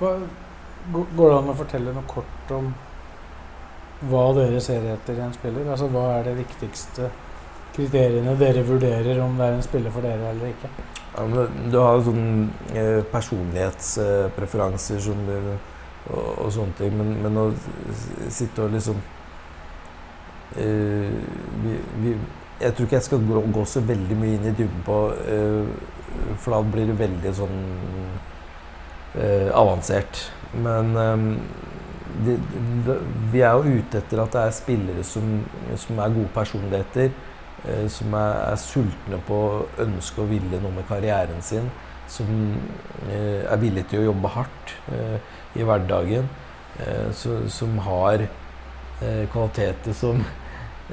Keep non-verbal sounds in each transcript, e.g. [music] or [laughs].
Hva, går det an å fortelle noe kort om hva dere ser etter i en spiller? Altså Hva er de viktigste kriteriene dere vurderer om det er en spiller for dere eller ikke? Ja, du har jo sånn eh, personlighetspreferanser som du, og, og sånne ting, men, men å sitte og liksom uh, vi, vi, Jeg tror ikke jeg skal gå, gå så veldig mye inn i dybden på uh, For da blir det veldig sånn avansert. Men eh, det, vi er jo ute etter at det er spillere som, som er gode personligheter eh, som er, er sultne på å ønske og ville noe med karrieren sin. Som eh, er villige til å jobbe hardt eh, i hverdagen. Eh, så, som har eh, kvaliteter som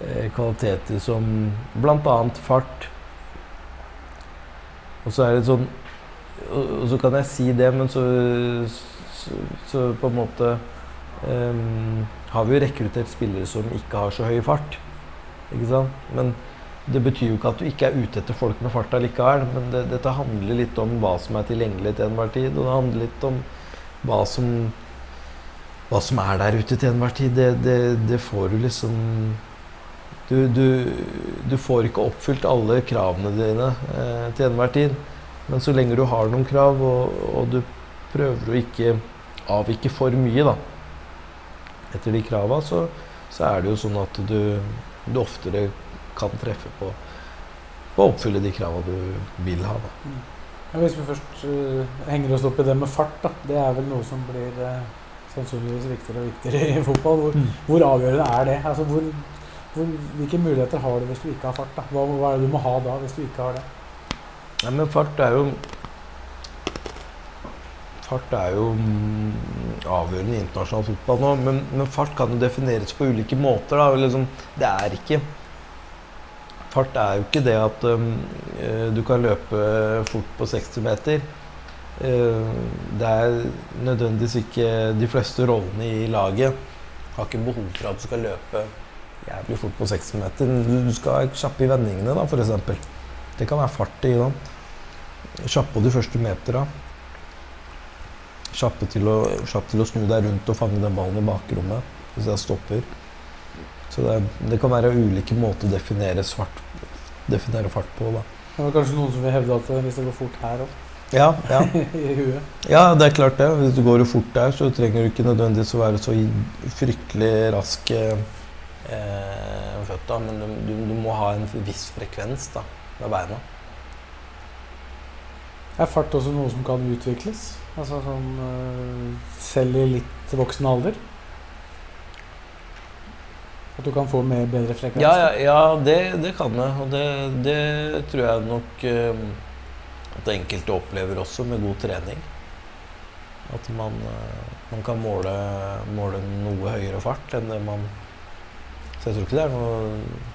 eh, Kvaliteter som bl.a. fart. Og så er det sånn og, så kan jeg si det, men så, så, så på en måte um, har vi jo rekruttert spillere som ikke har så høy fart. Ikke sant? Men det betyr jo ikke at du ikke er ute etter folk med fart allikevel. Men det, dette handler litt om hva som er tilgjengelig til enhver tid. Og det handler litt om hva som, hva som er der ute til enhver tid. Det, det, det får du liksom du, du, du får ikke oppfylt alle kravene dine eh, til enhver tid. Men så lenge du har noen krav, og, og du prøver å ikke avvike for mye da, etter de krava, så, så er det jo sånn at du, du oftere kan treffe på, på å oppfylle de krava du vil ha. Da. Ja, hvis vi først uh, henger oss opp i det med fart, da. Det er vel noe som blir uh, sannsynligvis viktigere og viktigere i fotball. Hvor, Mm. hvor avgjørende er det? Altså, hvor, hvor, hvilke muligheter har du hvis du ikke har fart? da? Hva, hva er det du må ha da hvis du ikke har det? Nei, men fart er jo Fart er jo mm, avgjørende i internasjonal fotball nå, men, men fart kan jo defineres på ulike måter. Da. Liksom, det er ikke Fart er jo ikke det at um, eh, du kan løpe fort på 60 meter. Uh, det er nødvendigvis ikke de fleste rollene i laget har ikke behov for at du skal løpe jævlig fort på 60 meter. Du skal være kjapp i vendingene, da, f.eks. Det kan være fart i den. Kjapp på de første metera. Kjapp til, å, til å snu deg rundt og fange den ballen i bakrommet hvis jeg stopper. Så det, det kan være ulike måter å definere, svart, definere fart på. Da. Det var kanskje noen som vil hevde at hvis det går fort her òg, Ja, ja. [laughs] i huet ja, det er klart det. Hvis du går fort der, så trenger du ikke nødvendigvis å være så fryktelig rask eh, føtta, men du, du, du må ha en viss frekvens da, med beina. Er fart også noe som kan utvikles? Altså sånn eh, selv i litt voksen alder? At du kan få mer bedre frekvens? Ja, ja, ja det, det kan jeg. Og det, det tror jeg nok eh, at enkelte opplever også med god trening. At man, eh, man kan måle, måle noe høyere fart enn det man Så jeg tror ikke det er noe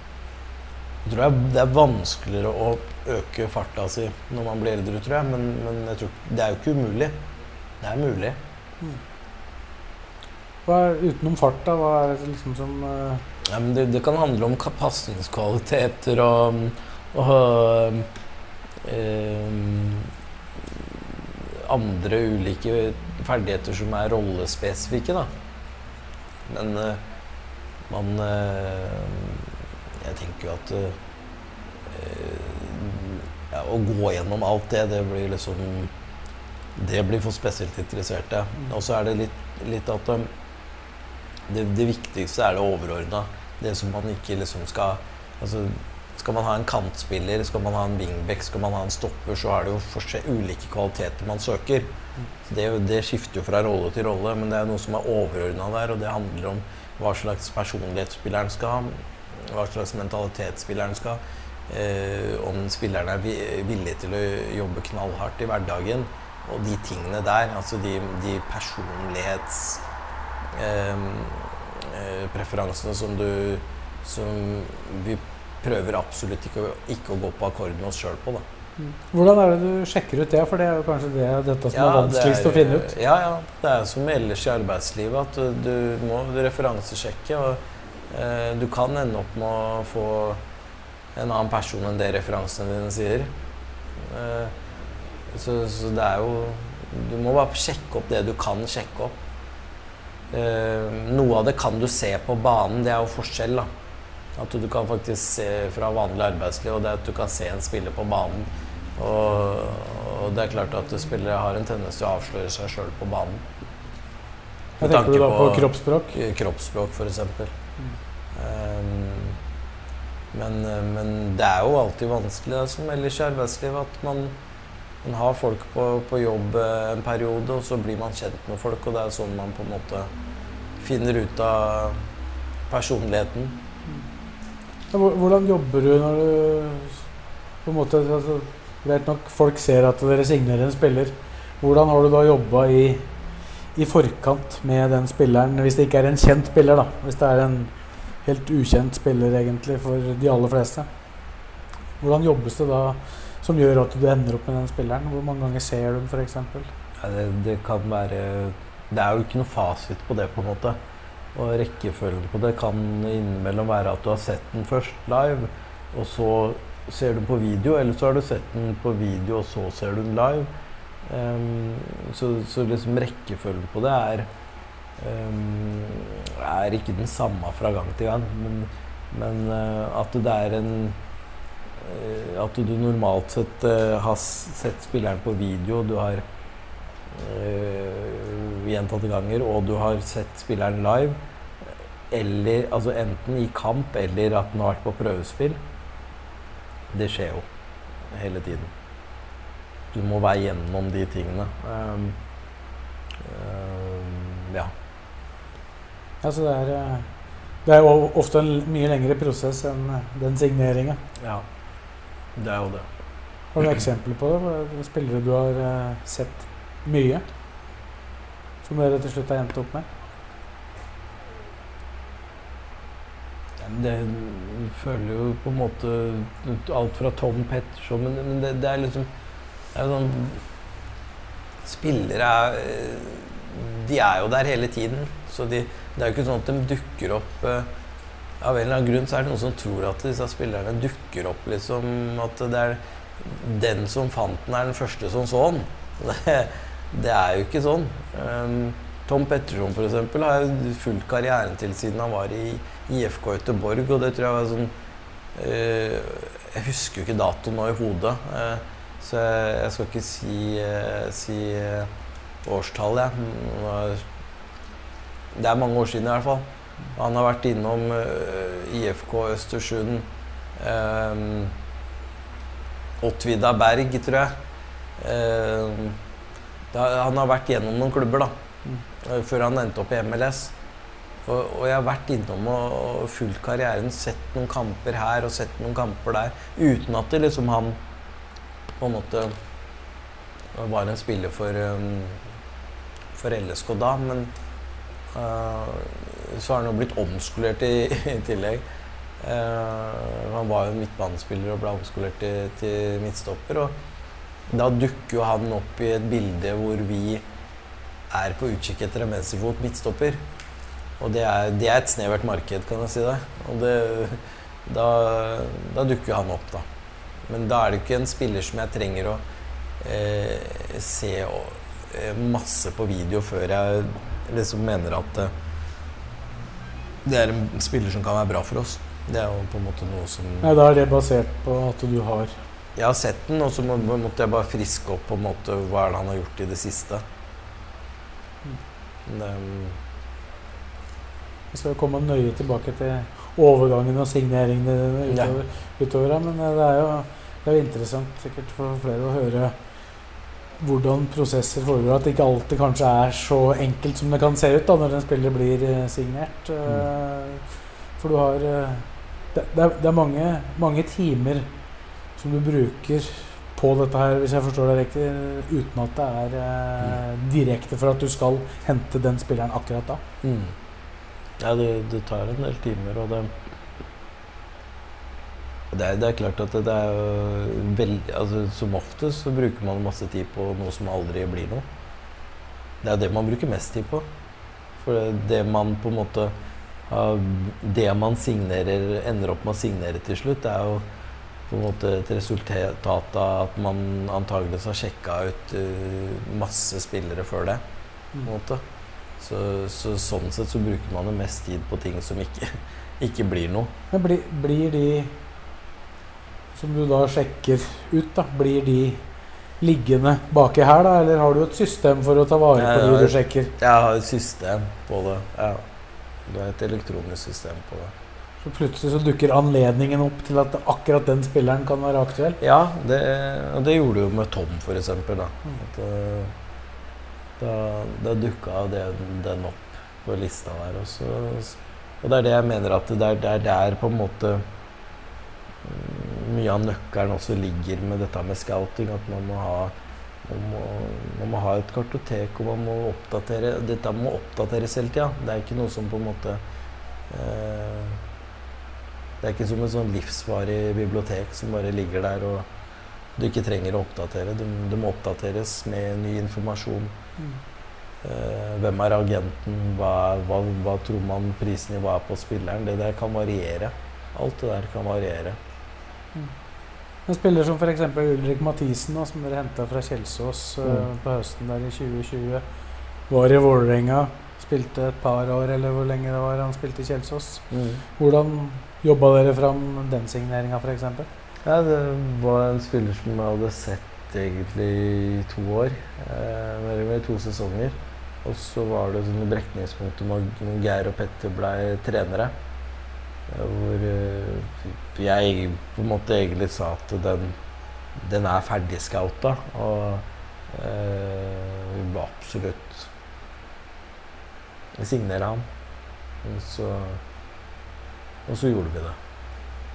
Jeg tror det er, er vanskeligere å øke farta si når man blir eldre, tror jeg. Men, men jeg tror, det er jo ikke umulig. Det er mulig. Hva er, utenom farta. Hva er det liksom som uh... Ja, men det, det kan handle om pasningskvaliteter og, og eh, andre ulike ferdigheter som er rollespesifikke, da. Men uh, man eh, Jeg tenker jo at eh, ja, Å gå gjennom alt det, det blir liksom Det blir for spesielt interesserte. Og så er det litt, litt at um, det, det viktigste er det overordna. Det som man ikke liksom skal altså, Skal man ha en kantspiller, skal man ha en wingback, skal man ha en stopper, så er det jo ulike kvaliteter man søker. Det, er det skifter jo fra rolle til rolle, men det er noe som er overordna der, og det handler om hva slags personlighet spilleren skal ha, hva slags mentalitet spilleren skal ha, eh, om spilleren er villig til å jobbe knallhardt i hverdagen, og de tingene der. Altså de, de personlighetspreferansene som du Som vi prøver absolutt ikke, å- ikke å gå på akkord med oss sjøl på. da. Hvordan er det du sjekker ut det? For det er jo kanskje det, dette som er det vanskeligst er- å finne ut. Ja, ja. Det er som ellers i arbeidslivet at du, du må referansesjekke. Og eh, du kan ende opp med å få en annen person enn det referansene dine sier. Eh, så, så det er jo Du må bare sjekke opp det du kan sjekke opp. Eh, noe av det kan du se på banen. Det er jo forskjell, da. At du kan faktisk se fra vanlig arbeidsliv, og det at du kan se en spiller på banen. Og, og det er klart at spillere har en tendens til å avsløre seg sjøl på banen. Med tenker du da på på- kroppsspråk? Kroppsspråk, f.eks. Um, men, men det er jo alltid vanskelig, det som ellers i arbeidslivet, at man, man har folk på, på jobb eh, en periode, og så blir man kjent med folk, og det er sånn man på en måte finner ut av personligheten. Hvordan jobber du når du på en måte altså, Greit nok, folk ser at dere signerer en spiller. Hvordan har du da jobba i, i forkant med den spilleren, hvis det ikke er en kjent spiller, da? Hvis det er en helt ukjent spiller, egentlig, for de aller fleste. Hvordan jobbes det da som gjør at du ender opp med den spilleren? Hvor mange ganger ser du den, f.eks.? Ja, det, det kan være Det er jo ikke noe fasit på det, på en måte. Og rekkefølgen på det kan innimellom være at du har sett den først live, og så ser du den på video, eller så har du sett den på video, og så ser du den live. Ehm, så, så liksom rekkefølgen på det er um, er ikke den samme fra gang til gang, men, men uh, at det er en uh, At du normalt sett uh, har sett spilleren på video, du har gjentatte ganger, og du har sett spilleren live, eller altså enten i kamp eller at den har vært på prøvespill. Det skjer jo hele tiden. Du må være gjennom de tingene. Um, um, ja. Altså det er, eh, det er jo ofte en mye lengre prosess enn eh, den signeringa. ja. Det er jo det. Har du eksempler på det? Spillere du har eh, sett mye? Som dere til slutt har endt opp med? Det føler jo på en måte alt fra Tom Petterson Men, men det, det er liksom det er sånn Spillere er eh, De er jo der hele tiden. Så de, det er jo ikke sånn at de dukker opp eh, Av en eller annen grunn så er det noen som tror at disse spillerne dukker opp liksom At det er den som fant den, er den første som så den. [laughs] Det, det er jo ikke sånn. Um, Tom Petterson for eksempel, har fulgt karrieren til siden han var i IFK Göteborg, og det tror jeg var sånn eh, Jeg husker jo ikke datoen nå i hodet, så jeg, jeg skal ikke si, eh, si eh, årstall, jeg. Det er mange år siden i hvert fall. Han har vært innom eh, IFK Østersund. Um, Ottvida Berg, tror jeg. Um, da, han har vært gjennom noen klubber, da. mm. Før han endte opp i MLS. Og, og jeg har vært innom og, og fulgt karrieren, sett noen kamper her og sett noen kamper der. Uten at det liksom han på en måte var en spiller for, um, for LSK da. Men uh, så har han jo blitt omskolert i, i tillegg. Uh, han var jo midtbanespiller og ble omskolert til, til midtstopper. Og da dukker jo han opp i et bilde hvor vi er på utkikk etter en venstrefot midtstopper. Og det er, det er et snevert marked, kan jeg si det. Og det, da, da dukker han opp, da. Men da er det ikke en spiller som jeg trenger å eh, se eh, masse på video før jeg liksom mener at eh, det er en spiller som kan være bra for oss. Det er jo på en måte noe som Nei, Da er det basert på at du har Jeg har sett den, og så må, måtte jeg bare friske opp på en måte hva er det han har gjort i det siste. Det, Vi skal komme nøye tilbake til overgangen og signeringene dine Ja. utover, utover men eh, det er jo det er interessant sikkert for flere å høre hvordan prosesser foregår. At det ikke alltid kanskje er så enkelt som det kan se ut da, når en spiller blir eh, signert. Mm. For du har eh, Det, det, er, det er mange, mange timer som du bruker på dette her, hvis jeg forstår det riktig, uten at det er eh, direkte for at du skal hente den spilleren akkurat da. Mm. Ja, det, det tar en del timer, og det det er, det er klart at det, det er veldig, veld, altså, Som oftest så bruker man masse tid på noe som aldri blir noe. Det er det man bruker mest tid på. For det man på en måte Det man signerer, ender opp med å signere til slutt, det er jo på en måte et resultat av at man antageligvis har sjekka ut uh, masse spillere før det. på en måte. Så, så, sånn sett så bruker man jo mest tid på ting som ikke, [laughs] ikke blir noe. Men bli, blir de som du da sjekker ut, da, blir de liggende baki her, da? Eller har du et system for å ta vare på de du sjekker? Jeg har et system på det. Ja. Det er et elektronisk system på det. Så plutselig så dukker anledningen opp til at akkurat den spilleren kan være aktuell? Ja, det, det gjorde du jo med Tom, f.eks. Da. Da, dukka den, den opp på lista der. Og, så, og det er det jeg mener at det er, det er der på en måte mye av nøkkelen også ligger med dette med scouting. At man må ha, man må, man må ha et kartotek, og man må oppdatere Dette må oppdateres hele tida. Det er ikke noe som på en måte eh, det er ikke som et sånn livsvarig bibliotek som bare ligger der og du ikke trenger å oppdatere. Det må oppdateres med ny informasjon. Mm. Uh, hvem er agenten? Hva, hva, hva, tror man prisnivået er på spilleren? Det der kan variere. Alt det der kan variere. Mm. En spiller som f.eks. Ulrik Mathisen, da, som dere henta fra Kjelsås uh, mm. på høsten der i 2020, var i Vålerenga. Spilte et par år, eller hvor lenge det var han spilte i Kjelsås. Mm. Hvordan Jobba dere fram den signeringa, f.eks.? Ja, det var en spiller som jeg hadde sett egentlig i to år. Eh, eller to sesonger. Og så var det sånn om at Geir og Petter ble trenere. Hvor eh, jeg på en måte egentlig sa at den, den er ferdig scouta. Og eh, vi må absolutt signere ham. Så og så gjorde vi det.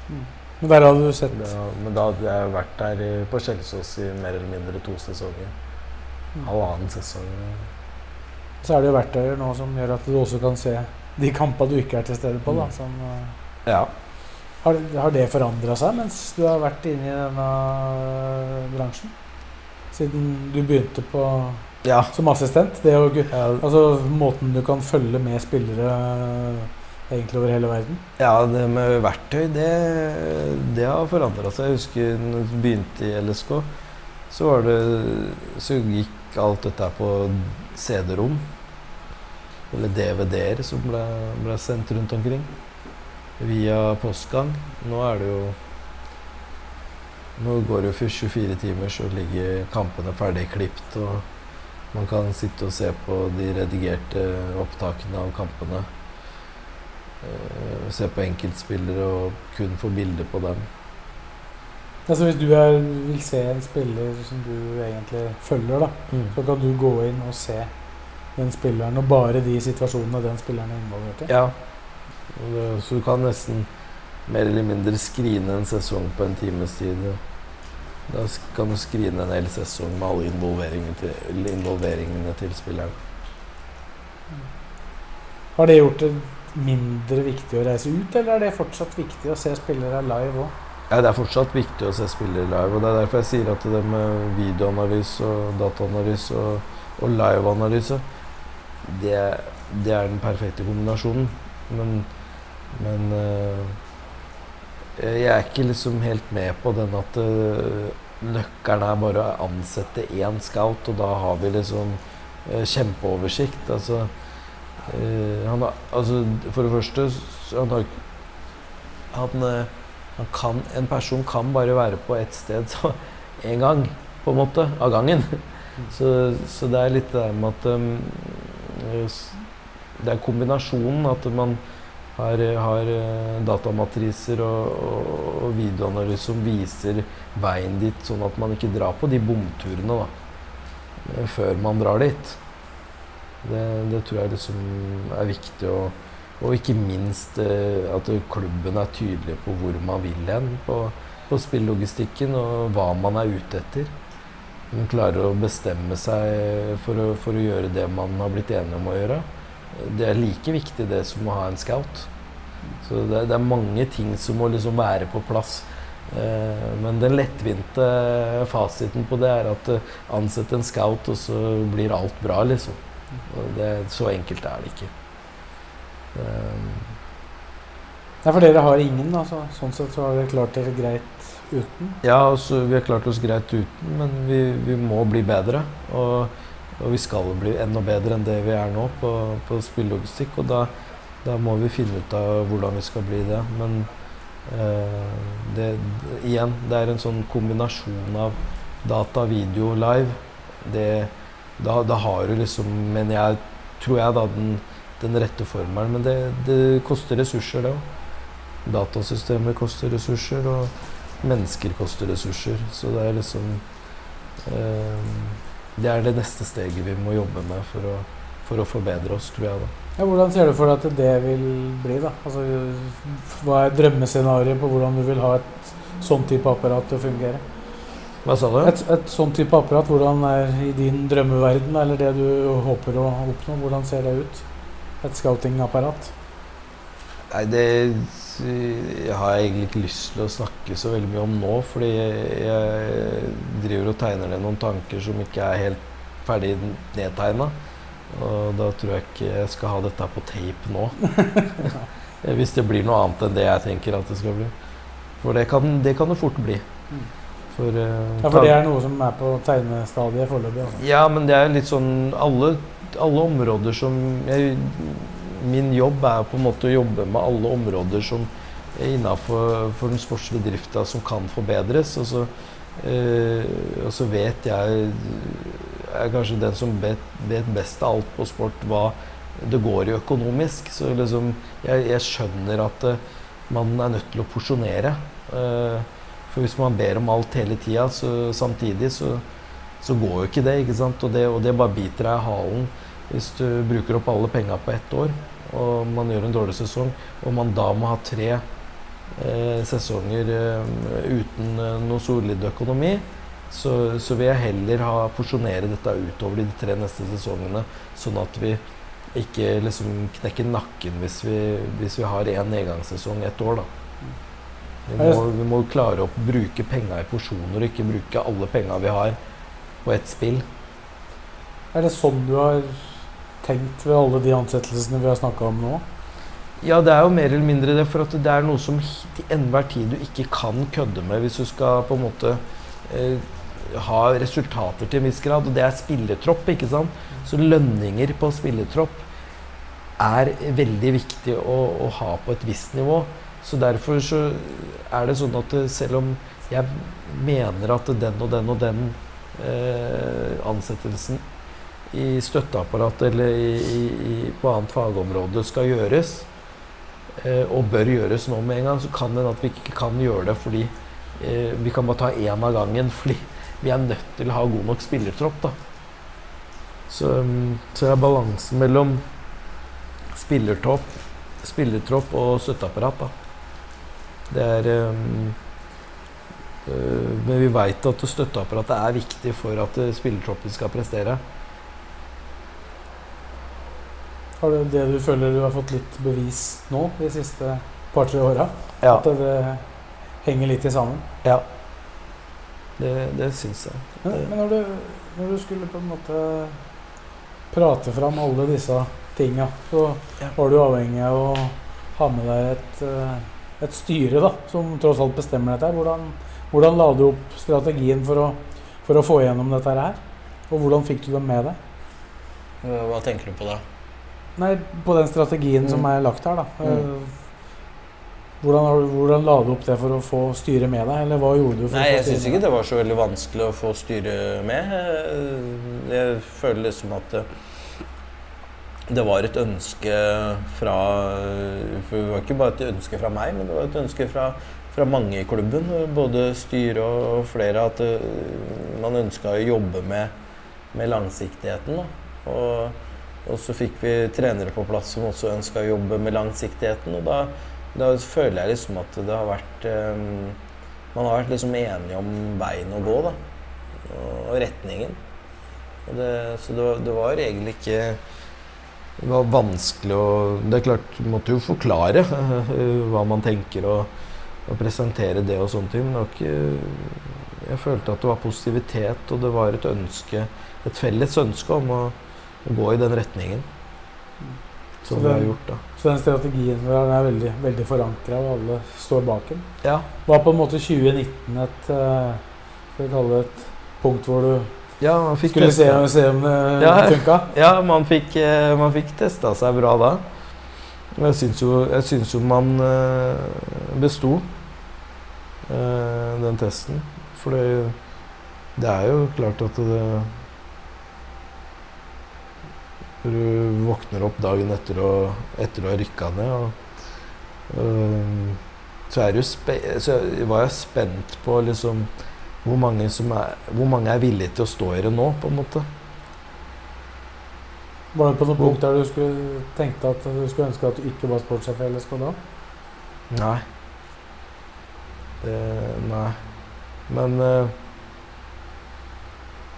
Mm. Men der hadde du sett da, Men da hadde jeg vært der på Kjelsås i mer eller mindre to sesonger. Mm. Halvannen sesong. Så er det jo verktøyer nå som gjør at du også kan se de kampene du ikke er til stede på. Da, mm. som, eh, ja. Har, har det forandra seg mens du har vært inne i denne bransjen? Siden du begynte på, ja. som assistent? Det ja. altså, måten du kan følge med spillere egentlig over hele verden? Ja, det med verktøy, det, det har forandra seg. Jeg husker når jeg begynte i LSK, så, var det, så gikk alt dette på CD-rom. Eller DVD-er som ble, ble, sendt rundt omkring. Via postgang. Nå er det jo Nå går det jo for 24 timer, så ligger kampene ferdig klipt. Og man kan sitte og se på de redigerte opptakene av kampene se på enkeltspillere og kun få bilder på dem. Altså Hvis du er, vil se en spiller som du egentlig følger, da, mm. så kan du gå inn og se den spilleren og bare de situasjonene den spilleren er involvert i? Ja. Så du kan nesten mer eller mindre skrine en sesong på en times tid. Da kan du skrine en hel sesong med alle involveringene til, involveringene til spilleren. Har det gjort det mindre viktig å reise ut, eller er det fortsatt viktig å se spillere live òg? Ja, det er fortsatt viktig å se spillere live. og Det er derfor jeg sier at det med videoanalyse og dataanalyse og, og liveanalyse det, det, er den perfekte kombinasjonen. Men, men øh, jeg er ikke liksom helt med på den at øh, nøkkelen er bare å ansette én scout, og da har vi liksom øh, kjempeoversikt. altså han har, altså, for det første han har, han, uh, han kan, En person kan bare være på ett sted [laughs] så én gang, på en måte, av gangen. Så, så, det er litt det der med at um, Det er kombinasjonen at man har, har datamatriser og, og, og videoanalyse som viser veien dit, sånn at man ikke drar på de bomturene da, før man drar dit. Det, det, tror jeg liksom er viktig. Og, og ikke minst eh, at klubben er tydelig på hvor man vil hen. På, på spillelogistikken og hva man er ute etter. Man klarer å bestemme seg for å, for å gjøre det man har blitt enige om å gjøre. Det er like viktig det som å ha en scout. Så det, det er mange ting som må liksom være på plass. Eh, men den lettvinte fasiten på det er at uh, ansett en scout, og så blir alt bra, liksom. Det, så enkelt er det ikke. Um, Nei, for dere har ingen, altså. Sånn sett så har dere klart dere greit uten? Ja, altså, vi har klart oss greit uten, men vi, vi må bli bedre. Og, og, vi skal bli enda bedre enn det vi er nå på, på spillelogistikk. Og da, da, må vi finne ut av hvordan vi skal bli det. Men uh, det, igjen, det er en sånn kombinasjon av data, video, live. Det, da, da har du liksom Men jeg tror jeg da den, den rette formelen. Men det, det koster ressurser, det òg. Datasystemer koster ressurser, og mennesker koster ressurser. Så det er liksom eh, Det er det neste steget vi må jobbe med for å, for å forbedre oss, tror jeg. da. Ja, hvordan ser du for deg at det vil bli? da? Altså, hva er drømmescenarioet på hvordan du vil ha et sånn type apparat til å fungere? Hva sa du? Et, et sånn type apparat, hvordan er i din drømmeverden, eller det du håper å oppnå, hvordan ser det ut? Et scouting-apparat? Nei, det har jeg egentlig ikke lyst til å snakke så veldig mye om nå, fordi jeg driver og tegner ned noen tanker som ikke er helt ferdig nedtegna. Og da tror jeg ikke jeg skal ha dette på tape nå. [laughs] Hvis det blir noe annet enn det jeg tenker at det skal bli. For det kan det, kan det fort bli. For, uh, ja, for det er noe som er på tegnestadiet foreløpig? Altså. Ja, men det er litt sånn alle, alle områder som jeg min jobb er på en måte å jobbe med alle områder som er innafor den sportslige drifta som kan forbedres. Og så, uh, og så, vet jeg er kanskje den som vet, vet, best av alt på sport hva det går i økonomisk. Så liksom, jeg, jeg skjønner at uh, man er nødt til å porsjonere. Uh, for hvis man ber om alt hele tida samtidig, så, så, går jo ikke det. ikke sant? Og det, og det bare biter deg i halen hvis du bruker opp alle penga på ett år, og man gjør en dårlig sesong, og man da må ha tre eh, sesonger eh, uten eh, noe solid økonomi, så, så, vil jeg heller ha, porsjonere dette utover de tre neste sesongene, sånn at vi ikke liksom knekker nakken hvis vi, hvis vi har én nedgangssesong ett år. da. Vi må, vi må klare å bruke penga i porsjoner, og ikke bruke alle penga vi har på ett spill. Er det sånn du har tenkt ved alle de ansettelsene vi har snakka om nå? Ja, det er jo mer eller mindre det. For at det er noe som til enhver tid du ikke kan kødde med hvis du skal på en måte eh, ha resultater til en viss grad. Og det er spilletropp, ikke sant. Så lønninger på spilletropp er veldig viktig å, å ha på et visst nivå. Så derfor så er det sånn at selv om jeg mener at den og den og den eh, ansettelsen i støtteapparatet eller i, i, på annet fagområde skal gjøres, eh, og bør gjøres nå med en gang, så kan det at vi ikke kan gjøre det fordi eh, vi kan bare ta én av gangen. Fordi vi er nødt til å ha god nok spillertropp. da. Så, så er balansen mellom spillertropp, spillertropp og støtteapparat. da. Det er um, uh, Men vi veit at støtteapparatet er viktig for at spillertroppen skal prestere. Har du det du føler du har fått litt bevis nå de siste par-tre åra? Ja. At det henger litt i sammen? Ja. Det, det syns jeg. Men, men når, du, når, du, skulle på en måte prate fram alle disse tinga, så ja. var du avhengig av å ha med deg et, eh, et styre da, som tross alt bestemmer dette. Hvordan, hvordan la du opp strategien for å, for å få igjennom dette her? Og hvordan fikk du dem med deg? Hva tenker du på da? Nei, på den strategien mm. som er lagt her, da. Mm. Eh, hvordan, hvordan, la du opp det for å få styret med deg, eller hva gjorde du? for Nei, Jeg syns ikke det var så veldig vanskelig å få styret med. Jeg føler liksom at det, var et ønske fra For det var ikke bare et ønske fra meg, men det var et ønske fra, fra mange i klubben. Både styret og flere. At eh, man ønska å jobbe med, med langsiktigheten. Og og så fikk vi trenere på plass som også ønska å jobbe med langsiktigheten. Og da, da, føler jeg liksom at det har vært um, Man har vært liksom enige om veien å gå, da. Og retningen. Og det, så det det var egentlig ikke Det var vanskelig å Det er klart, måtte jo forklare hva man tenker, og, og presentere det og sånne ting. Men ikke Jeg følte at det var positivitet, og det var et ønske Et felles ønske om å, å gå i den retningen. Som Så vi har gjort, da. Så den strategien den er veldig, veldig forankra, og alle står bak den. Ja. Var på en måte 2019 et eh, Skal vi kalle det et punkt hvor du Ja, man fikk skulle se, se om det Ja. funka? [laughs] Ja, man fikk, eh, man fikk testa seg bra da. Jeg syns jo, jeg syns jo man eh, besto eh, den testen. For det, det er jo klart at det du våkner opp dagen etter å, etter å ha rykka ned, og, eh, så, er du så var jeg spent på liksom hvor mange, som er, hvor mange er villige til å stå i det nå, på en måte. Var det på noe punkt der du skulle tenkte at du skulle ønske at du ikke var sportssjef i LSK da? Nei. Det, nei. Men eh,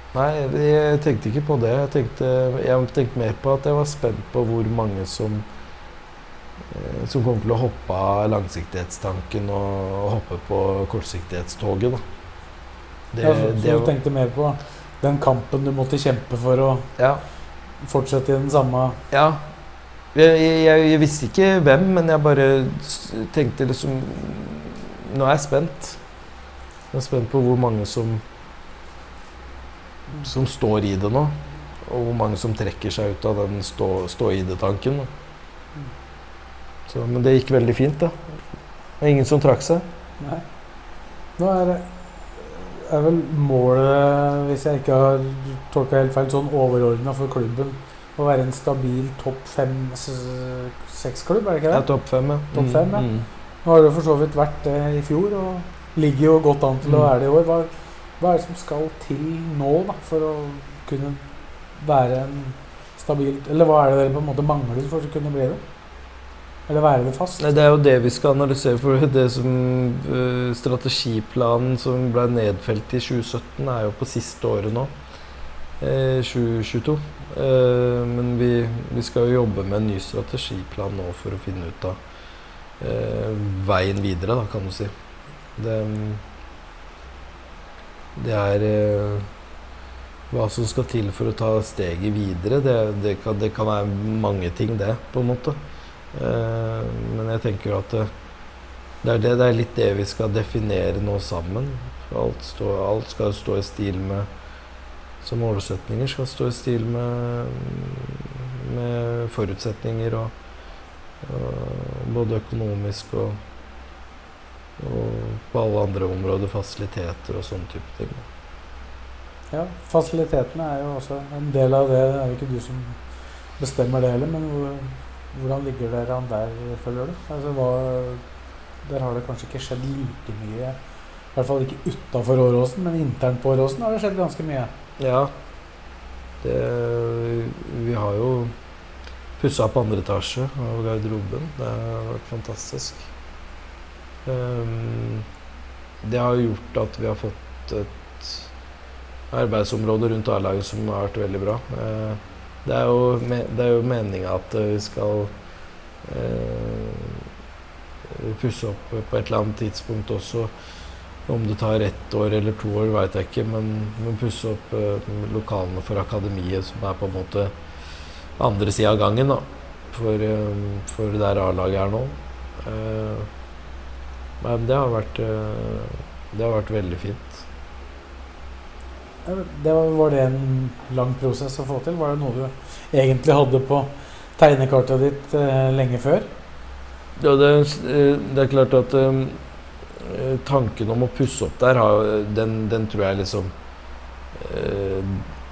Nei, jeg tenkte ikke på det. Jeg tenkte, jeg tenkte mer på at jeg var spent på hvor mange som eh, som kommer til å hoppe av langsiktighetstanken og, og hoppe på kortsiktighetstoget. Da. Det, ja, så, så det du tenkte mer på den kampen du måtte kjempe for å ja, fortsette i den samme ja. Jeg, jeg, jeg visste ikke hvem, men jeg bare tenkte liksom Nå er jeg spent. Jeg er spent på hvor mange som som står i det nå. Og hvor mange som trekker seg ut av den stå, stå i det-tanken. Stå Men det gikk veldig fint, da. Det er ingen som trakk seg. Nei. Nå er, det- er vel målet, hvis jeg ikke har tolka helt feil, sånn overordna for klubben å være en stabil topp fem-seks-klubb, er det ikke det? Ja, topp fem, ja. Topp fem, ja. Mm. Nå har det for så vidt vært det i fjor, og ligger jo godt an til å Mm. være det i år. Hva, hva er det som skal til nå da, for å kunne være en stabil Eller hva er det dere på en måte mangler for å kunne bli det? Eller være det fast? Nei, det er jo det vi skal analysere. For [laughs] det som uh, Strategiplanen som ble nedfelt i 2017, er jo på siste året nå. Uh, 2022. Uh, men vi, vi skal jo jobbe med en ny strategiplan nå for å finne ut av eh, veien videre, da, kan du si. Det, det er eh, hva som skal til for å ta steget videre. Det, det, kan, det kan være mange ting, det, på en måte. Eh, men jeg tenker at det, det, er det, det er litt det vi skal definere nå sammen. Alt, stå, alt skal stå i stil med Så målsetninger skal stå i stil med, med forutsetninger og, og både økonomisk og, og på alle andre områder, fasiliteter og sånne type ting. Ja, Fasilitetene er jo også en del av det. Det er jo ikke du som bestemmer det heller, men hvordan ligger dere an der, føler du? Altså, hva, der har det kanskje ikke skjedd like mye. I hvert fall ikke utafor Åråsen, men internt på Åråsen har det skjedd ganske mye. Ja. Det, vi har jo pussa opp andre etasje av garderoben. Det har vært fantastisk. Um, det har gjort at vi har fått et arbeidsområde rundt A-laget som har vært veldig bra. Eh, det er jo, det jo meninga at vi skal eh, pusse opp på et eller annet tidspunkt også. Om det tar ett år eller to år, veit jeg ikke, men, men pusse opp eh, lokalene for akademiet, som er på en måte andre sida av gangen, da. For, eh, for der A-laget er nå. Eh, men det har vært eh, Det har vært veldig fint. Det var, var det en lang prosess å få til? Var det noe du egentlig hadde på tegnekartet ditt eh, lenge før? Ja, det, eh, det er klart at eh, tanken om å pusse opp der, den, den tror jeg liksom eh,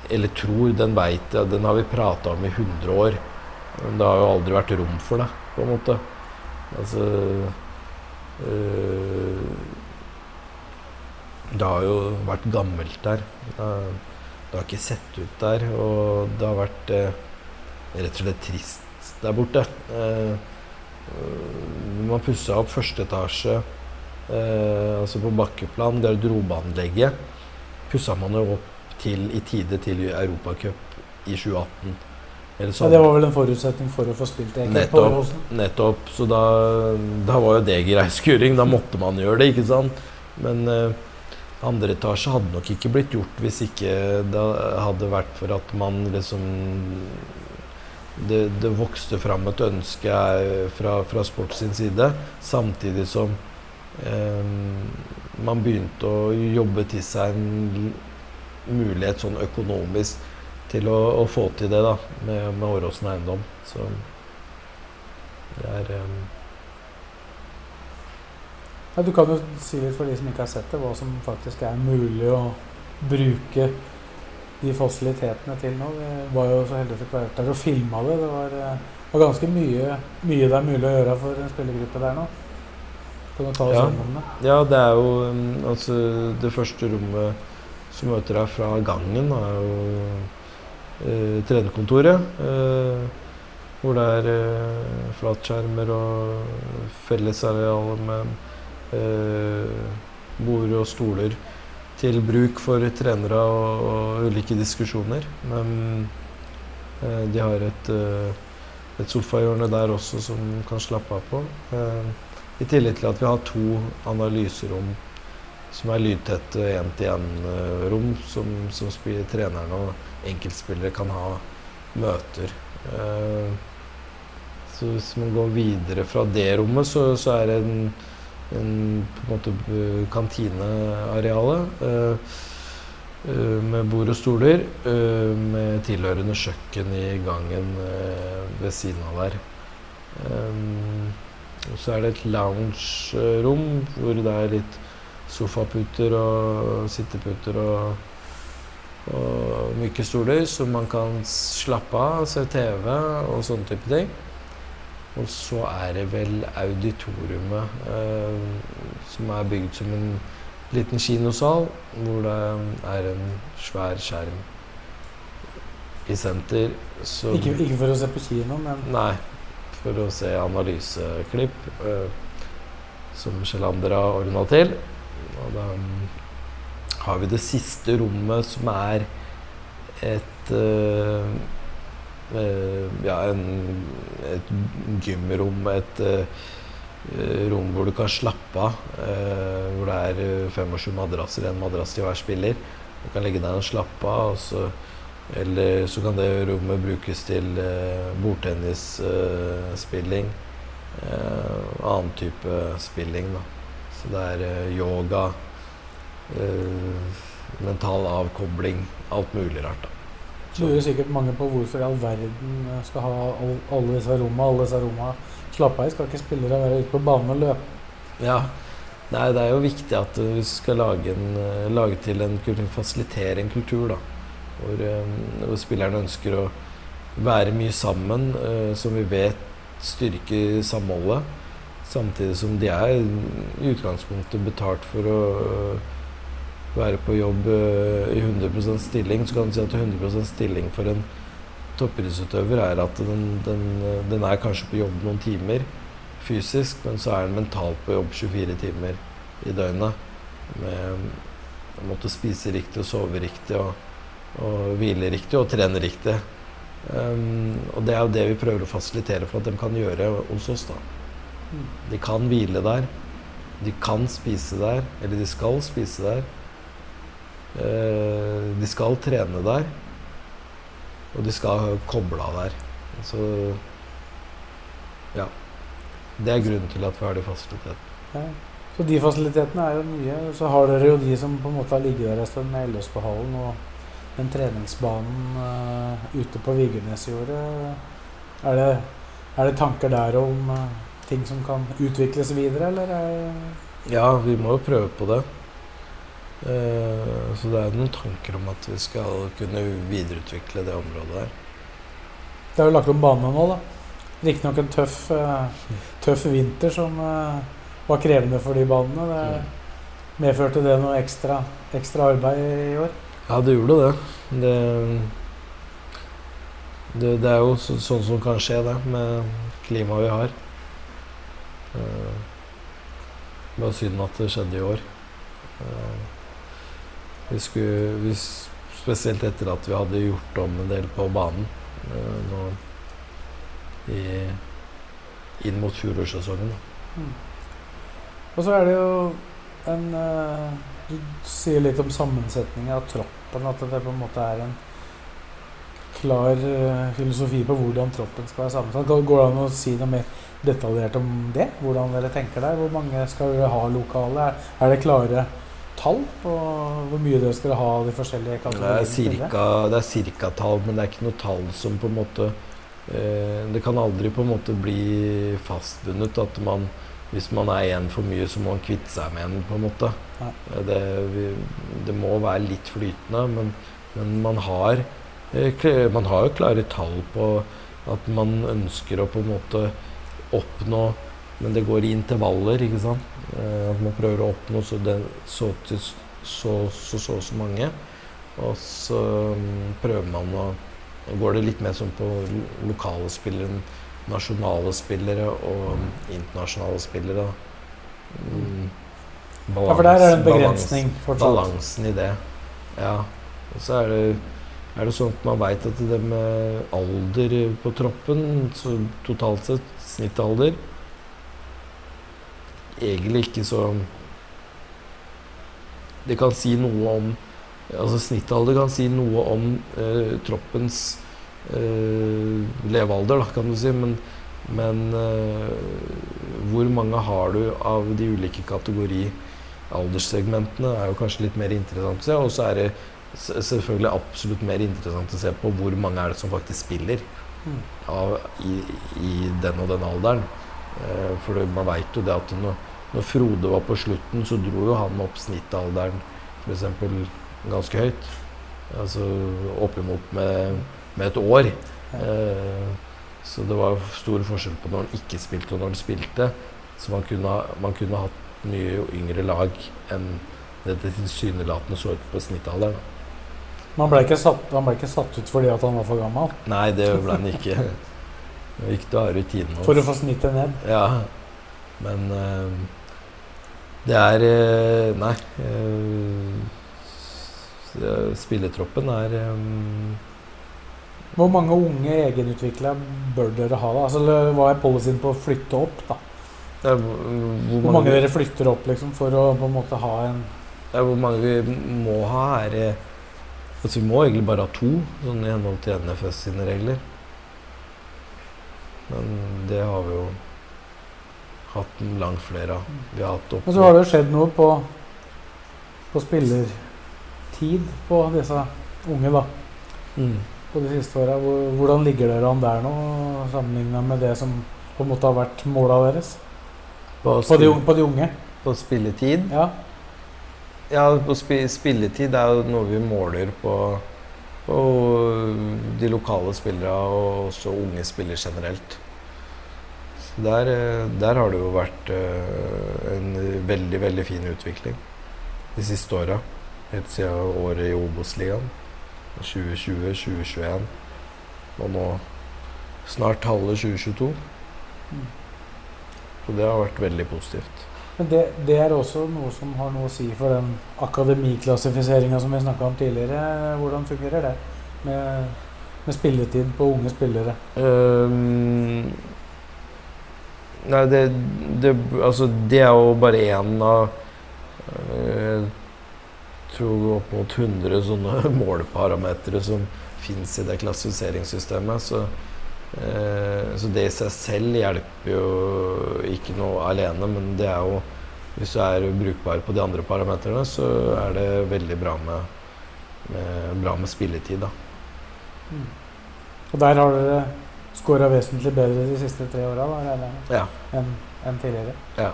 Eller tror, den veit jeg, den har vi prata om i 100 år. Men det har jo aldri vært rom for det, på en måte. Altså eh, Det har jo vært gammelt der. Det har, det har ikke sett ut der. Og det har vært eh, rett og slett trist der borte. Eh, man pussa opp første etasje eh, altså på bakkeplan, garderobeanlegget, pussa man jo opp til i tide til Europacup i 2018. Eller Ja, det var vel en forutsetning for å få spilt det? Nettopp. Nettopp. Så da, da var jo det grei skuring. Da måtte man gjøre det, ikke sant. Men eh, andre etasje hadde nok ikke blitt gjort hvis ikke det hadde vært for at man liksom Det, det vokste fram et ønske fra, fra sport sin side, samtidig som eh, man begynte å jobbe til seg en mulighet sånn økonomisk til å, å få til det da, med, med Åråsen eiendom. Så det er eh, Ja, du kan jo si litt for de som ikke har sett det, hva som faktisk er mulig å bruke de fasilitetene til nå. Vi var jo så heldige få være der og filma det. Det var, eh, var ganske mye, mye det er mulig å gjøre for en spillergruppe der nå. Kan du ta oss Ja. gjennom det? Ja, det er jo um, altså Det første rommet som møter deg fra gangen, er jo eh, trenerkontoret. eh, hvor det er eh, flatskjermer og fellesarealer med bord og stoler til bruk for trenere og, og ulike diskusjoner. Men eh, de har et, eh, et sofahjørne der også som kan slappe av på. Eh, i tillegg til at vi har to analyserom som er lydtette én-til-én-rom, som, som trenerne og enkeltspillere kan ha møter. Eh, så hvis man går videre fra det rommet, så, så er det en, en på en måte kantinearealet. Eh, eh, med bord og stoler, eh, med tilhørende kjøkken i gangen ved siden av der. Og så er det et lounge-rom hvor det er litt sofaputer og sitteputer og, og myke stoler, så man kan slappe av, se TV og sånne type ting. Og så er det vel auditoriumet, eh, som er bygd som en liten kinosal, hvor det er en svær skjerm i senter. Ikke, ikke for å se på kino, men Nei, for å se analyseklipp eh, som Sjelander har ordna til. Og da mm, har vi det siste rommet, som er et eh, Ja, en, et gymrom, et eh, rom hvor du kan slappe av. eh, hvor det er eh, fem og sju madrasser, en madrass til hver spiller. Du kan legge deg og slappe av. og så eller så kan det rommet brukes til eh, bordtennisspilling. Eh, annen type spilling, da. Så det er eh, yoga, eh, mental avkobling, alt mulig rart, da. Lurer sikkert mange på hvorfor i all verden skal ha alle disse rommene, alle disse rommene Slapp av. Skal ikke spillere være ute på banen og løpe? Ja. Nei, det er jo viktig at vi skal lage, en, eh, lage til en kultur, fasilitere en kultur, da. Hvor, eh, hvor spillerne ønsker å være mye sammen, eh, som vi vet styrker samholdet. Samtidig som de er i utgangspunktet betalt for å være på jobb øh, i 100 stilling. Så kan du si at 100 stilling for en toppidrettsutøver er at den, den, den er kanskje på jobb noen timer fysisk, men så er den mentalt på jobb 24 timer i døgnet. Med å måtte spise riktig og sove riktig og, og hvile riktig og trene riktig. Um, og det er jo det vi prøver å fasilitere for at de kan gjøre hos oss. da. De kan hvile der. De kan spise der, eller de skal spise der. Eh, de skal trene der. Og de skal koble av der. Så ja. Det er grunnen til at vi har de fasilitetene. Ja. Så de fasilitetene er jo nye. Så har dere jo de som på en måte har ligget der en stund med LSK-hallen og den treningsbanen uh, ute på Vigernesjordet. Er er det tanker der om uh, ting som kan utvikles videre, eller er Ja, vi må jo prøve på det. Eh, så det er noen tanker om at vi skal kunne videreutvikle det området der. Det er jo lagt om bane nå, da. Riktignok en tøff, eh, tøff vinter som eh, var krevende for de banene. Det medførte det noe ekstra, ekstra arbeid i år? Ja, det gjorde det. Det, det, det er jo så, sånn som kan skje, det, med klimaet vi har. Det Bare synd at det skjedde i år. Vi skulle vi, Spesielt etter at vi hadde gjort om en del på banen eh, nå i, inn mot fjorårssesongen. Mm. Og så er det jo en eh, Du sier litt om sammensetningen av troppen. At det på en måte er en klar eh, filosofi på hvordan troppen skal være sammensatt. Går det an å si noe mer detaljert om det? Hvordan dere tenker der? Hvor mange skal ha lokale? Er det klare tall på hvor mye dere skal ha av de forskjellige kategoriene? det er cirka tall, men det er ikke noe tall som på en måte eh, Det kan aldri på en måte bli fastbundet at man hvis man er en for mye, så må man kvitte seg med en, på en måte. Eh, Det, det må være litt flytende, men, men man har eh, man har jo klare tall på at man ønsker å på en måte oppnå Men det går i intervaller, ikke sant? Eh, At man prøver å oppnå så, den, så, til, så, så, så, så mange. Og så mm, prøver man å går det litt mer sånn på lokale spillere, nasjonale spillere og mm, internasjonale spillere. Mm, Ja, for der er det en balans- begrensning fortsatt. Balansen i det. Ja. Og så er det, er det sånn at man veit at det med alder på troppen, så totalt sett snittalder Egentlig ikke så Det kan si noe om Altså snittalder kan si noe om eh, troppens eh, levealder, da, kan du si. Men, men eh, hvor mange har du av de ulike kategori alderssegmentene, er jo kanskje litt mer interessant å se. Og så er det selvfølgelig absolutt mer interessant å se på hvor mange er det som faktisk spiller Mm. av, i, i den og den alderen. Eh, for man veit jo det at når, når Frode var på slutten, så dro jo han opp snittalderen f.eks. ganske høyt. Altså oppimot med, med et år. Eh, så det var stor forskjell på når han ikke spilte og når han spilte. Så man kunne, man kunne hatt mye yngre lag enn det det tilsynelatende så ut på snittalderen. Man ble ikke satt, han ble ikke satt ut fordi at han var for gammel. Nei, det ble han ikke. [laughs] Det var viktig å ha rutinen. For å få snittet ned. Ja, men eh, det er eh, Nei. Spillertroppen spilletroppen er eh, Hvor mange unge egenutvikla bør dere ha? da? Altså, Hva er policyen på å flytte opp? da? hvor, hvor, Hvor mange dere flytter opp liksom, for å på en måte ha en hvor mange vi må ha, er eh, Altså, vi må egentlig bare ha to, sånn i henhold til NFS sine regler. Men det har vi jo hatt langt flere av. Vi har hatt opp Men så har det jo skjedd noe på, på spillertid på disse unge, da. mm. På de siste åra. Hvordan ligger dere an der nå, sammenligna med det som på en måte har vært måla deres? på, På de, på de unge? på spilletid Ja. Ja, på sp spilletid er jo noe vi måler på, på de lokale spillere og også unge spillere generelt. Der, eh, der har det jo vært eh, en veldig, veldig fin utvikling de siste åra. Helt siden året i Obos-ligaen. 2020-2021. Og nå snart halve 2022. Mm. Så det har vært veldig positivt. Men det, det er også noe som har noe å si for den akademiklassifiseringa som vi snakka om tidligere. Hvordan fungerer det med, med spilletid på unge spillere? Ehm, nei, det, det Altså, det er jo bare én av eh, Jeg tror opp mot 100 sånne [laughs] måleparametere som fins i det klassifiseringssystemet. Så, eh, så det i seg selv hjelper jo ikke noe alene, men det er jo Hvis du er brukbar på de andre parametrene, så er det veldig bra med, med, bra med spilletid, da. Og der har dere scora vesentlig bedre de siste tre åra Ja. enn enn tidligere. Ja.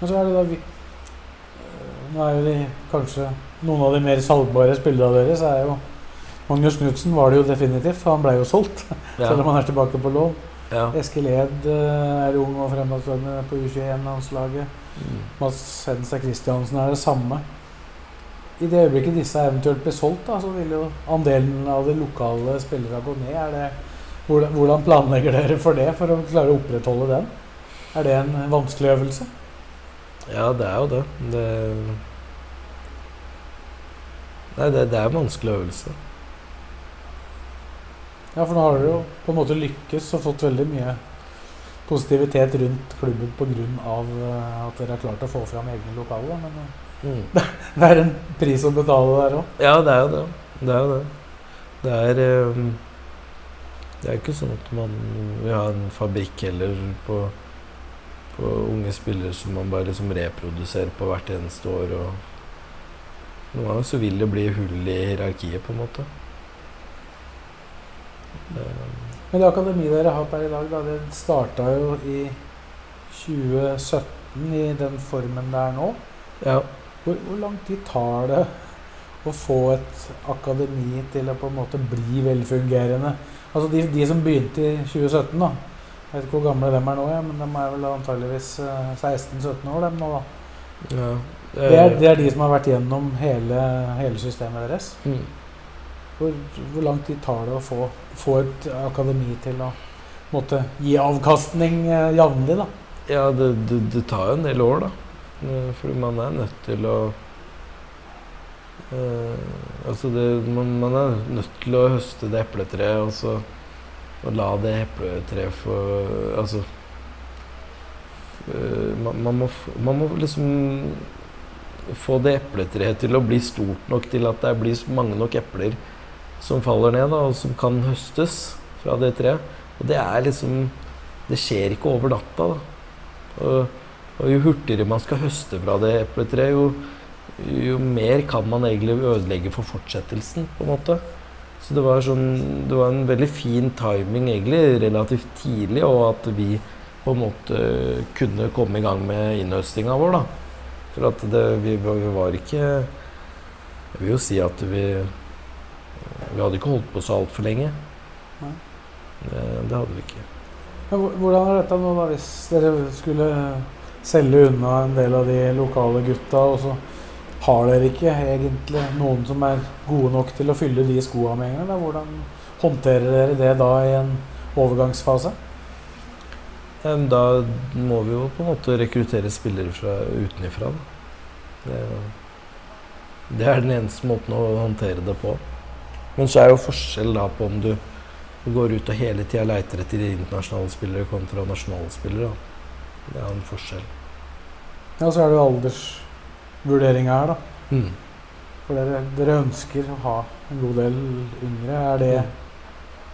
Men så er det da vi øh, Nå er jo de kanskje noen av de mer salgbare spillerne deres er jo Magnus Knutsen var det jo definitivt, for han ble jo solgt. [laughs] Ja. Selv om han er tilbake på lån. ja. Eskil Ed øh, er ung og fremadstormende på U21-landslaget. Mm. Mads Hedenstad Christiansen er det samme. I det øyeblikket disse eventuelt blir solgt, da, så vil jo andelen av de lokale spillere gå ned. Er det, hvordan, hvordan planlegger dere for det, for å klare å opprettholde den? Er det en vanskelig øvelse? Ja, det er jo det. Det, Nei, det, det er en vanskelig øvelse. Ja, for nå har dere jo på en måte lykkes og fått veldig mye positivitet rundt klubben pga. Uh, at dere har klart å få fram egne lokaler. Men uh, Mm. [laughs] det er en pris å betale der òg. Ja, det er jo det. Det er jo det. Det er um, Det er ikke sånn at man vil ha en fabrikk heller på, på unge spillere som man bare liksom reproduserer på hvert eneste år. Og noen ganger så vil det bli hull i hierarkiet, på en måte. Det, Men det akademiet dere har per i dag, da, det starta jo i 2017 i den formen det er nå. ja. Hvor, hvor lang tid tar det å få et akademi til å på en måte bli velfungerende? Altså de, de som begynte i 2017, da. Jeg vet ikke hvor gamle de er nå, ja, men de er vel antageligvis eh, 16-17 år, dem nå, da. ja. Det er, det er de som har vært gjennom hele, hele systemet deres. Mm. Hvor, hvor lang tid tar det å få, få et akademi til å måtte, gi avkastning eh, jevnlig, da? Ja, det, det, det tar jo en del år, da. Eh, Fordi man er nødt til å eh, Altså, det, man, man er nødt til å høste det epletreet, og så og la det epletreet få Altså eh, man, man, må, man må liksom få det epletreet til å bli stort nok til at det blir mange nok epler som faller ned, da, og som kan høstes fra det treet. Og det er liksom Det skjer ikke over natta. da. Og, og jo hurtigere man skal høste fra det epletreet, jo, jo mer kan man egentlig ødelegge for fortsettelsen, på en måte. Så det var, sånn, det var en veldig fin timing egentlig, relativt tidlig, og at vi på en måte kunne komme i gang med innhøstinga vår, da. For at det, vi, vi var ikke Jeg vil jo si at vi Vi hadde ikke holdt på så altfor lenge. Nei. Det, det hadde vi ikke. Men hvordan er dette nå, da, hvis dere skulle selge unna en del av de lokale gutta, og så har dere ikke egentlig noen som er gode nok til å fylle de skoa med en gang? da? Hvordan håndterer dere det da i en overgangsfase? Da må vi jo på en måte rekruttere spillere fra utenifra. Det, det er den eneste måten å håndtere det på. Men så er jo forskjell da på om du, går ut og hele tida leiter etter internasjonale spillere kontra nasjonale spillere. Det er en forskjell. Ja, så er det jo aldersvurderinga her, da. Mm. For dere, dere ønsker å ha en god del yngre. Er det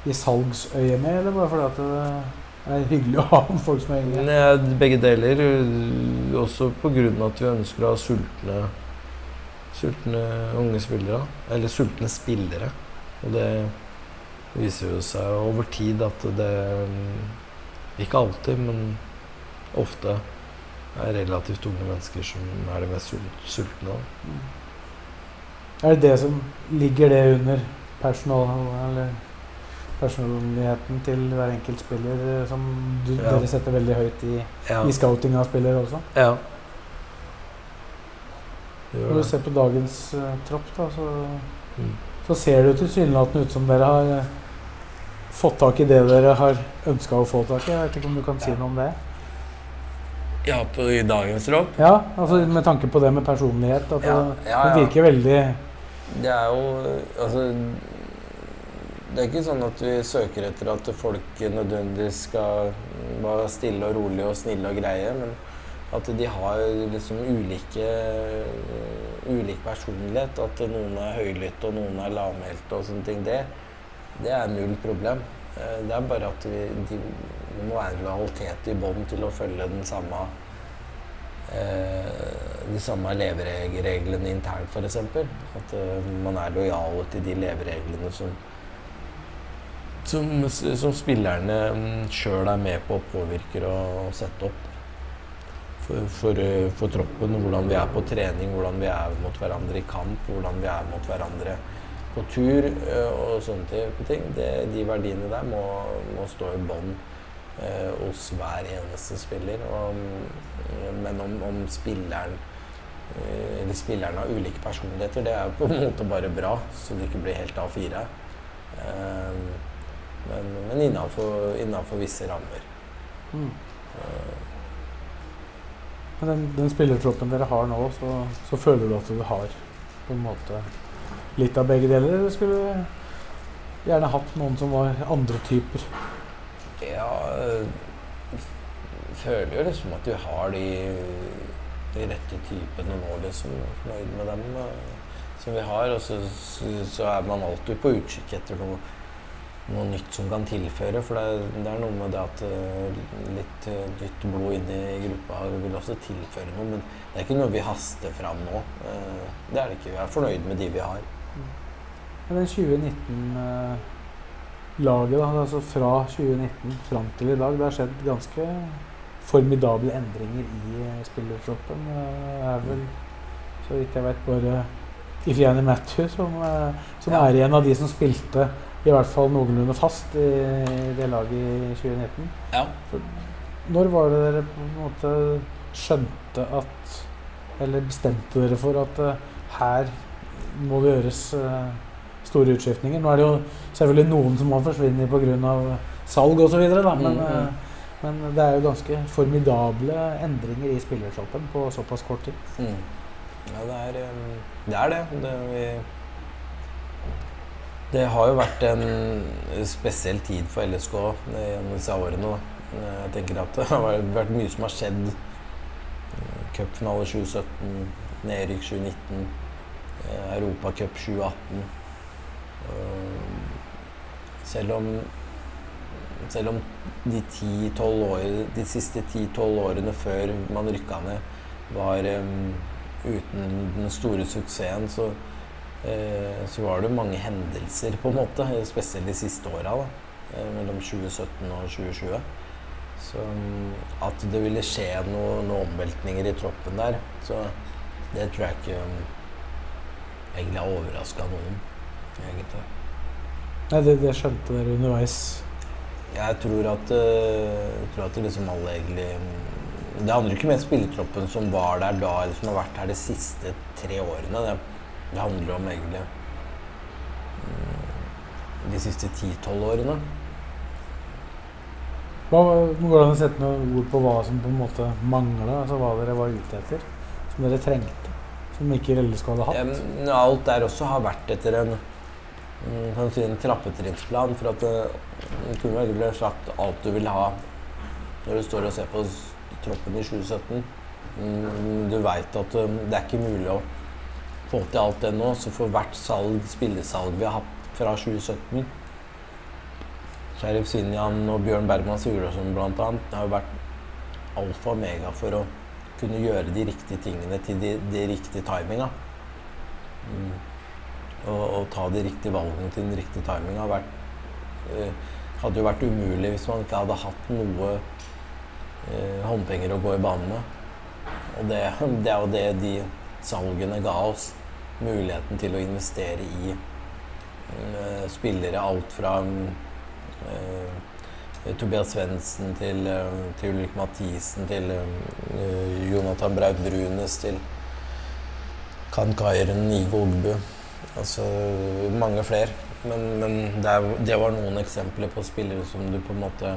i salgsøyemed, eller bare fordi at det er hyggelig å ha folk som er yngre? Nei, begge deler. Også av at vi ønsker å ha sultne, sultne unge spillere. Eller sultne spillere. Og det viser jo seg over tid at det Ikke alltid, men ofte er relativt unge mennesker som er det mest sultne. sultne. Er det det som ligger det under personal, eller personligheten til hver enkelt spiller eh, som du, Ja. dere setter veldig høyt i, Ja. i scouting av spillere også? ja. Når du ser på dagens uh, tropp, da, så, Mm. så ser det jo tilsynelatende ut som dere har uh, fått tak i det dere har ønska å få tak i. Jeg vet ikke om du kan si noe om det? Ja, på i dagens rock. Ja, altså Med tanke på det med personlighet. At Ja, det, ja, det virker veldig Det er jo Altså Det er ikke sånn at vi søker etter at folk nødvendigvis skal være stille og rolig og snille og greie, men at de har liksom ulike ulik personlighet. At noen er høylytte og noen er lavmælte og sånne ting. Det, det er null problem. Eh, Det er bare at vi, de, det må være en lojalitet i bånd til å følge den samme eh, de samme levereglene internt, f.eks. At eh, man er lojal til de levereglene som som, som spillerne sjøl er med på og påvirker og setter opp. For, for, eh, for troppen, hvordan vi er på trening, hvordan vi er mot hverandre i kamp, hvordan vi er mot hverandre på tur eh, og sånne type ting. Det, de verdiene der må, må stå i bånd hos hver eneste spiller. Og, mm, men om, om spilleren eh, eller spillerne har ulike personligheter, det er jo på en [laughs] måte bare bra, så det ikke blir helt A4. Eh, men men innafor visse rammer. Mm. Eh, Men den, den spillertroppen dere har nå, så, så føler du at du har på en måte litt av begge deler? Eller skulle du gjerne hatt noen som var andre typer? Ja Føler jo liksom at vi har de, de rette typene nå, liksom. Fornøyd med dem eh, som vi har. Og så, så, er man alltid på utkikk etter noe, noe nytt som kan tilføre. For det det er noe med det at eh, litt eh, nytt blod inn i gruppa vil også tilføre noe. Men det er ikke noe vi haster fram nå. Eh, Det er det ikke. Vi er fornøyd med de vi har. Ja, den 2019-laget, da, altså fra 2019 fram til i dag, det har skjedd ganske formidable endringer i eh, spillertroppen. Det er vel, så vidt jeg vet, bare Ifjani Matthew som, eh, som Ja. er en av de som spilte i hvert fall noenlunde fast i det laget i 2019. Ja. Når var det dere på en måte skjønte at Eller bestemte dere for at eh, her må det gjøres store utskiftninger? Nå er det jo selvfølgelig noen som må forsvinne pga. salg osv., men, Mm, mm. eh, men det er jo ganske formidable endringer i spillertroppen på såpass kort tid. Mm. Ja, det er um, det. Er det. Det, vi, det har jo vært en spesiell tid for LSK gjennom disse årene. Da. Jeg tenker at [laughs] det har vært- vært mye som har skjedd. Cupfinale 2017, nedrykk 2019, eh, Europacup 2018. Eh, Selv om selv om de, 10-12 år, de siste 10-12 årene før man rykka ned, var um, uten den store suksessen, så, uh, så var det mange hendelser, på en måte. Spesielt de siste åra, eh, mellom 2017 og 2020. Så um, at det ville skje noe- noen omveltninger i troppen der, så det tror jeg ikke um, egentlig har overraska noen, egentlig. Nei, det, det skjønte dere underveis. Jeg tror at, eh, jeg tror at det liksom alle egentlig mm, Det handler ikke om spillertroppen som var der da, eller som har vært her de siste tre årene. Det, det handler om egentlig mm, de siste ti-tolv årene. Hva, går det an å sette noen ord på hva som på en måte mangla? Altså hva dere var ute etter? Som dere trengte? Som ikke LSK hadde hatt? Alt der også har vært etter en, kan du si, en trappetrinnsplan. For at det kunne ikke ble sagt alt du vil ha når du står og ser på troppen i 2017. Mm, Du veit at eh, det er ikke mulig å få til alt det nå. Så for hvert salg, spillesalg vi har hatt fra 2017 Sheriff Sinjan og Bjørn Bergman Sigurdsson blant annet har jo vært alfa og mega for å kunne gjøre de riktige tingene til de, de riktige timinga. Mm. Og, og ta de riktige valgene til den riktige timinga har eh, hadde jo vært umulig hvis man ikke hadde hatt noe eh, håndpenger å gå i banen med. Og det, [laughs] det er jo det de salgene ga oss. Muligheten til å investere i eh, spillere. Alt fra eh, Tobias Svendsen til, eh, til Ulrik Mathisen til eh, Jonathan Braut Brunes til Kan Kairen, i Ogbu. Altså mange flere. Men, men det, er, det var noen eksempler på spillere som du på en måte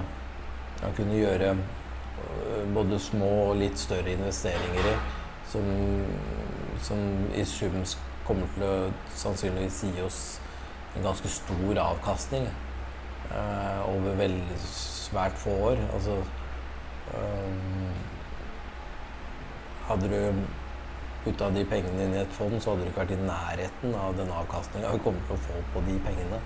ja, kunne gjøre øh, både små og litt større investeringer i. Som, som i sum kommer til å sannsynligvis gi oss en ganske stor avkastning eh, over veldig svært få år. Altså eh, Hadde du putta de pengene inn i et fond, så hadde du ikke vært i nærheten av den avkastninga vi kommer til å få på de pengene.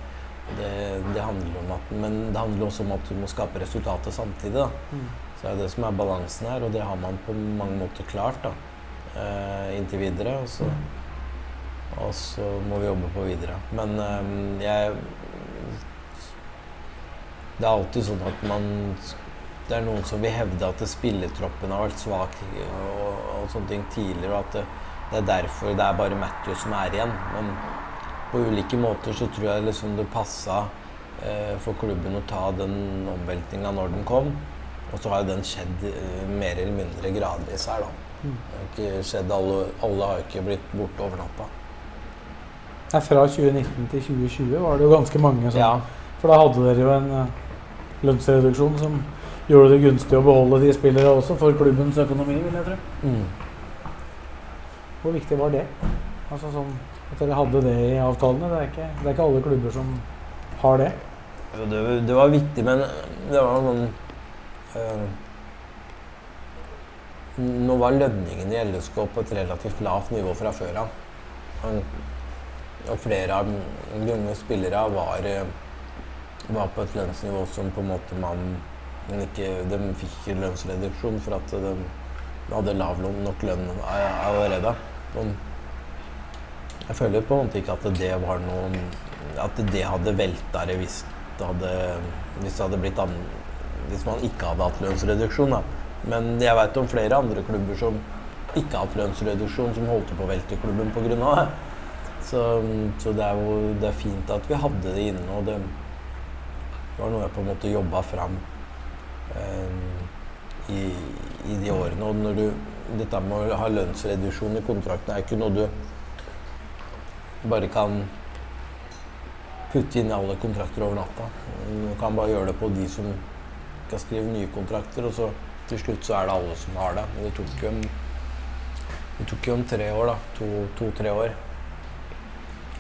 Det, det handler om at, men det handler også om at du må skape resultatet samtidig. Da. Mm. Så det er det som er balansen her, og det har man på mange måter klart da. Eh, inntil videre. Og så, og så må vi jobbe på videre. Men eh, jeg Det er alltid sånn at man det er noen som vil hevde at spilletroppen har vært svak og, og sånne ting tidligere, og at det, det er derfor det er bare Matthew som er igjen. Men på ulike måter så tror jeg liksom det passa eh, for klubben å ta den omveltninga når den kom. Og så har jo den skjedd eh, mer eller mindre gradvis her, da. Mm. Det har ikke skjedd, alle, alle har ikke blitt borte over natta. Nei, fra 2019 til 2020 var det jo ganske mange som Ja. For da hadde dere jo en eh, lønnsreduksjon som gjorde det gunstig å beholde de spillere også for klubbens økonomi, vil jeg tro. Mm. Hvor viktig var det? Altså sånn At dere hadde det i avtalene? Det er ikke, det er ikke alle klubber som har det. Det, det var viktig, men det var sånn øh, Nå var lønningene i LSK på et relativt lavt nivå fra før av. Og- flere av de unge spillere var, eh, var på et lønnsnivå som på en måte man men ikke, De fikk ikke lønnsreduksjon for at de hadde lav nok lønn allerede. Jeg føler på en måte ikke at det var noe At det hadde velta det hvis det hadde, hvis det hadde blitt an, Hvis man ikke hadde hatt lønnsreduksjon. Da. Men jeg vet om flere andre klubber som ikke har hatt lønnsreduksjon, som holdt på å velte klubben pga. det. Så, så det er jo det er fint at vi hadde det inne, og det var noe jeg på en måte jobba fram i, i de årene. Og når du, dette med å ha lønnsreduksjon i kontrakten er ikke noe du bare kan putte inn i alle kontrakter over natta. Du kan bare gjøre det på de som skal skrive nye kontrakter, og så til slutt så er det alle som har det. Men det tok jo det tok jo om tre år, da. To-tre år.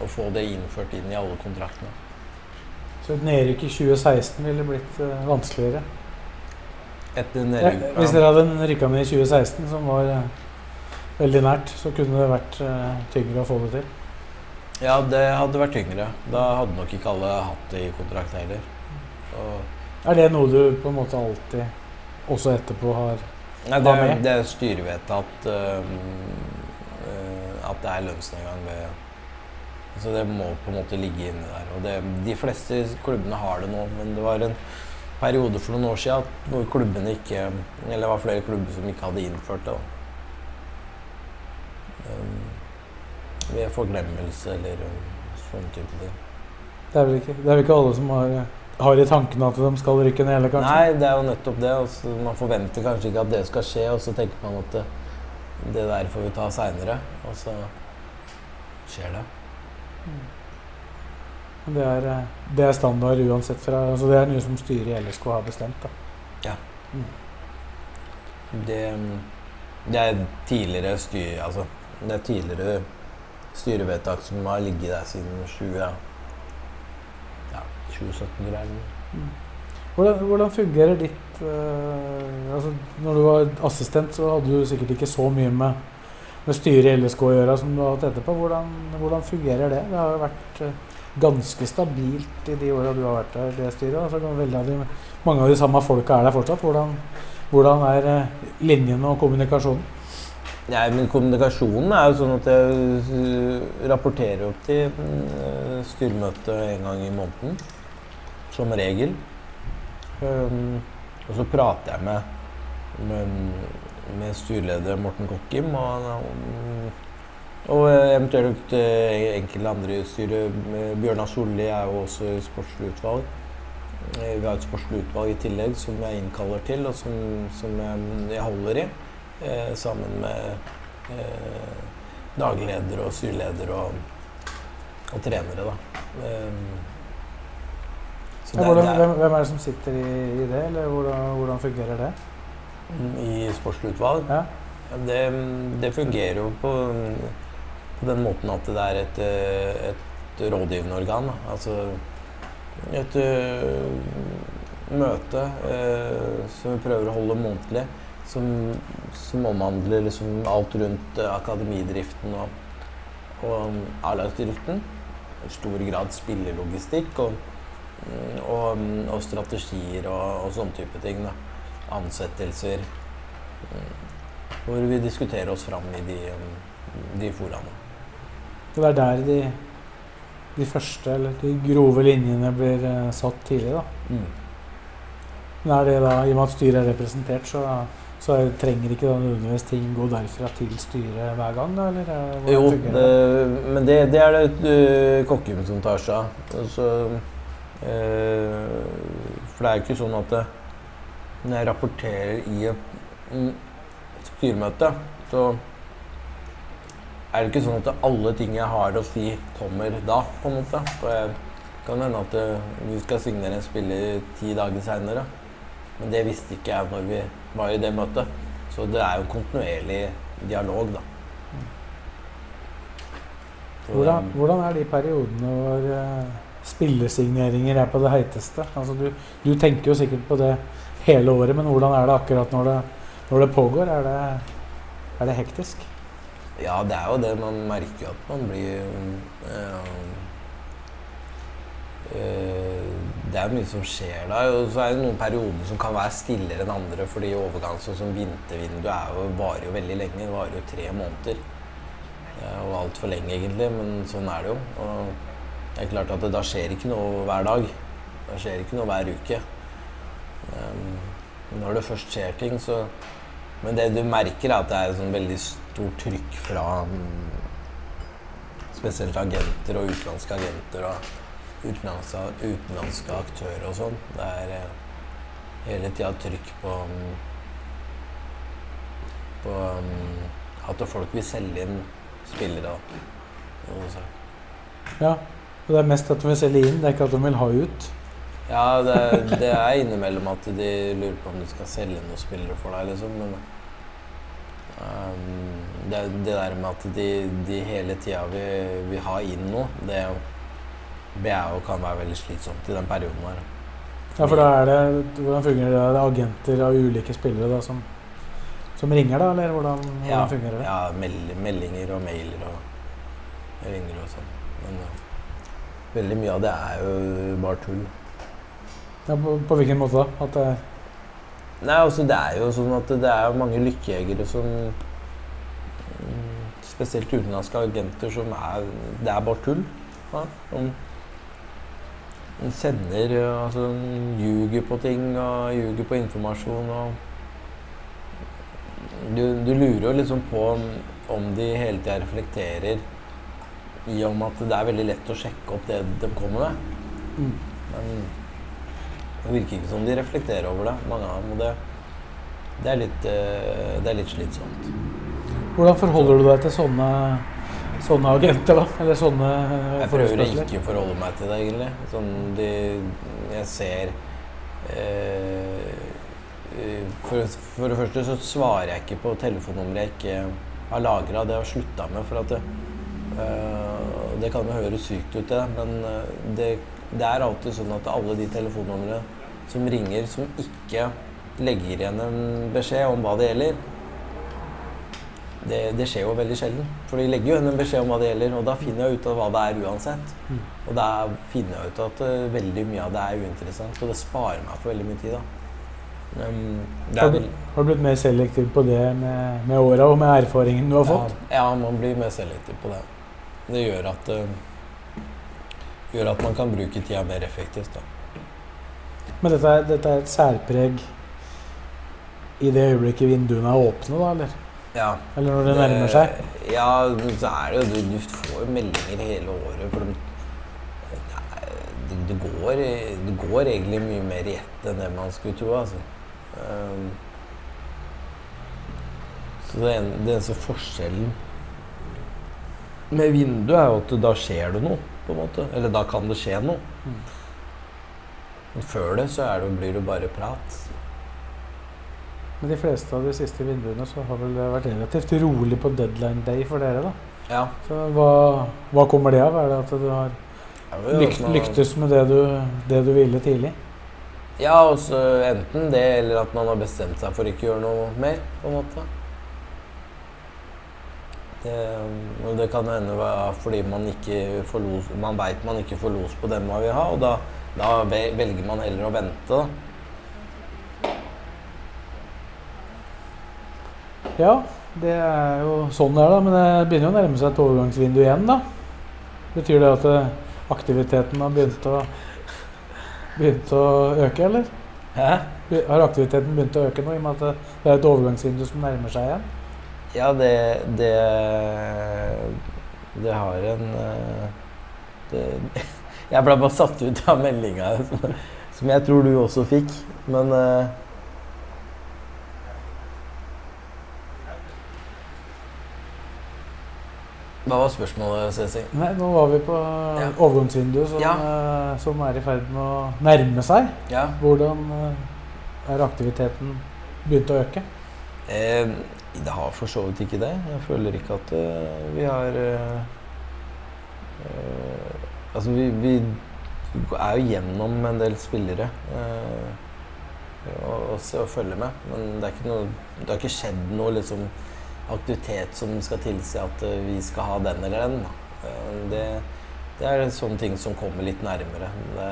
Å få det innført inn i alle kontraktene. Så et nedrykk i 2016 ville blitt eh, vanskeligere. Ja, hvis dere hadde rykka ned i 2016, som var eh, veldig nært, så kunne det vært eh, tyngre å få det til. Ja, det hadde vært tyngre. Da hadde nok ikke alle hatt det i kontrakten heller. Og, Er det noe du på en måte alltid, også etterpå, har nei, det, med? det er styrevedtatt at, øh, at det er lønnsnedgang ved Så det må på en måte ligge inne der. Og det, de fleste klubbene har det nå, men det var en periode for noen år siden hvor klubbene ikke Eller det var flere klubber som ikke hadde innført det. da. Øhm, ved forglemmelse eller øhm, sånne type ting. Det er vel ikke, det er vel ikke alle som har, har i tankene at de skal rykke ned, eller kanskje? Nei, det er jo nettopp det. Altså, man forventer kanskje ikke at det skal skje, og så tenker man at det, det der får vi ta seinere. Og så skjer det. Men Det er, eh, det er standard uansett fra altså Det er noe som styret i LSK har bestemt. da. Det, det er tidligere styre, altså, det er tidligere styrevedtak som har ligget der siden 20, ja, Ja, 2017, tror jeg. Hvordan, hvordan fungerer ditt eh, altså Når du var assistent, så hadde du sikkert ikke så mye med, med styret i LSK å gjøre som du har hatt etterpå. Hvordan, hvordan fungerer det? Det har jo vært eh, ganske stabilt i de åra du har vært der, det styret. Altså, av de, mange av de samme folka er der fortsatt. Hvordan, hvordan er eh, linjene og kommunikasjonen? Nei, men kommunikasjonen er jo sånn at jeg øh, rapporterer opp til øh, styremøtet en gang i måneden. Som regel. Um, og så prater jeg med, med, med styreleder Morten Kokkim og, og eventuelt øh, enkelte andre i styret. Bjørnar Solli er jo også i sportslig utvalg. Eh, Vi har et sportslig utvalg i tillegg som jeg innkaller til, og som, som jeg, holder i. Eh, sammen med eh, daglig og styreleder og, og trenere, da. Eh, det, hvordan, det hvem, hvem er det som sitter i, i det, eller hvordan, hvordan fungerer det? I sportslig utvalg Ja. Ja, Det, det fungerer jo på, på den måten at det er et, eh, et rådgivende organ. Altså et eh, møte eh, som vi prøver å holde månedlig, som, som omhandler liksom alt rundt akademidriften og, og A-lagsdriften. I stor grad spillelogistikk og, mm, og, og strategier og, og sånne type ting. Da. Ansettelser. Mm, Hvor vi diskuterer oss fram i de, mm, de foraene. Det er der de, de første, eller de grove linjene blir eh, satt tidlig, da. Mm. Men er det da, I og med at styret er representert, så, så er- trenger ikke nødvendigvis ting gå derfra til styret hver gang? da, eller er- Jo, det, men det, det er det Kokkum som tar seg av. Altså, eh, for det er jo ikke sånn at det, når jeg rapporterer i et mm, styremøte, så er det ikke sånn at alle ting jeg har å si, kommer da, på en måte. For jeg kan hende at eh, vi skal signere en spiller ti dager seinere. Men det visste ikke jeg når vi var i det møtet. Så det er jo kontinuerlig dialog, da. Så, Hvordan, hvordan er de periodene hvor uh, spillesigneringer er på det heiteste? Altså du, du tenker jo sikkert på det hele året, men hvordan er det akkurat når det, når det pågår? Er det, er det hektisk? Ja, det er jo det. Man merker jo at man blir øh, øh, Det er mye som skjer da. Og så er det noen perioder som kan være stillere enn andre, fordi overgang sånn som vintervinduet er jo, varer jo veldig lenge. Det varer jo tre måneder. Og altfor lenge, egentlig, men sånn er det jo. Og det er klart at det, da skjer ikke noe hver dag. Det skjer ikke noe hver uke. Um, når det først skjer ting, så Men det du merker, er at det er en sånn veldig stort trykk fra mm, spesielt agenter og utenlandske agenter og utenlandske, utenlandske aktører og sånn. Det er eh, hele tida trykk på mm, på mm, at folk vil selge inn spillere. Også. Ja, det er mest at de vil selge inn, det er ikke at de vil ha ut. Ja, det, det er innimellom at de lurer på om de skal selge noen spillere for deg, liksom. Men det, det der med at de, de hele tida vil, vil ha inn noe, det, det er jo, kan være veldig slitsomt i den perioden her. Ja, for da er det, Hvordan fungerer det? Er Det er agenter av ulike spillere da, som, som ringer, da? Eller hvordan, hvordan Ja, fungerer det? ja meld, meldinger og mailer og ringer og sånn. Men ja, veldig mye av det er jo bare tull. Ja, på, på hvilken måte da? At det, Nei, altså det er jo sånn at det er mange lykkejegere som mm, Spesielt utenlandske agenter som er Det er bare tull. Ja. De sender Altså ljuger på ting og ljuger på informasjon og du, du lurer jo liksom på om, om de hele tida reflekterer i om at det er veldig lett å sjekke opp det de kommer med. Mm. Men det virker ikke som de reflekterer over det, mange av dem. Og det, det, er, litt, eh, det er litt slitsomt. hvordan forholder du deg til sånne, sånne agenter, da? Eller sånne eh, Jeg prøver å ikke forholde meg til det, egentlig. Sånn, de, jeg ser eh, eh, for, for det første så svarer jeg ikke på telefonnummeret jeg ikke har lagra. Det har jeg slutta med. For at det, eh, det kan jo høres sykt ut, det, men det, det er alltid sånn at alle de telefonnumrene som ringer, som ikke legger igjen en beskjed om hva det gjelder, det, det skjer jo veldig sjelden. For de legger jo igjen en beskjed om hva det gjelder, og da finner jeg ut av hva det er uansett. Mm. Og da finner jeg ut at uh, veldig mye av det er uinteressant, og det sparer meg for veldig mye tid. da. Um, Har du, har du blitt mer selektiv på det med, med åra og med erfaringen du har fått? Ja, ja, man blir mer selektiv på det. Det gjør at, eh, gjør at man kan bruke tida mer effektivt. da. Men dette er, dette er et særpreg i det øyeblikket vinduene er åpne, da? Eller, Ja, eller når det nærmer seg? Ja, så er det jo Du, du får meldinger hele året. For de, det, det, det, går, det går egentlig mye mer i ett enn det man skulle tro. Altså. Um, så det, en, det eneste forskjellen med vinduet er jo at da skjer det noe, på en måte. Eller da kan det skje noe. Mm. Men før det så det, blir det bare prat. Men de fleste av de siste vinduene så har vel det vært relativt rolig på deadline day for dere, da. Ja. Så hva, hva kommer det av? Er det at du har det jo lyk, at man- lyktes med det du, det du ville tidlig? Ja, også enten det, eller at man har bestemt seg for ikke å gjøre noe mer, på en måte. Det, og det kan hende være fordi man ikke får los, man veit man ikke får los på den man vil ha, og da, da velger man heller å vente. Ja, det er jo sånn det er, da. Men det begynner jo å nærme seg et overgangsvindu igjen, da. Betyr det at eh, aktiviteten har begynt å, begynt å øke, eller? Hæ? Har aktiviteten begynt å øke nå, i og med at det- det er et overgangsvindu som nærmer seg igjen? Ja, det Det, det har en eh, det, [laughs] Jeg ble bare satt ut av meldinga [laughs] som, som jeg tror du også fikk, men eh, Hva var spørsmålet, Ceci? Nei, nå var vi på Ja. overgangsvinduet som, Ja. eh, som er i ferd med å nærme seg. Ja. Hvordan, er aktiviteten begynt å øke? Eh, det har for så vidt ikke det. Jeg føler ikke at uh, vi har uh, uh, Altså, vi, vi er jo gjennom en del spillere eh, og, og, se og følge med. Men det, noe, det har ikke skjedd noe liksom, aktivitet som skal tilsi at eh, vi skal ha den eller den. Eh, det, det er sånne ting som kommer litt nærmere. Det,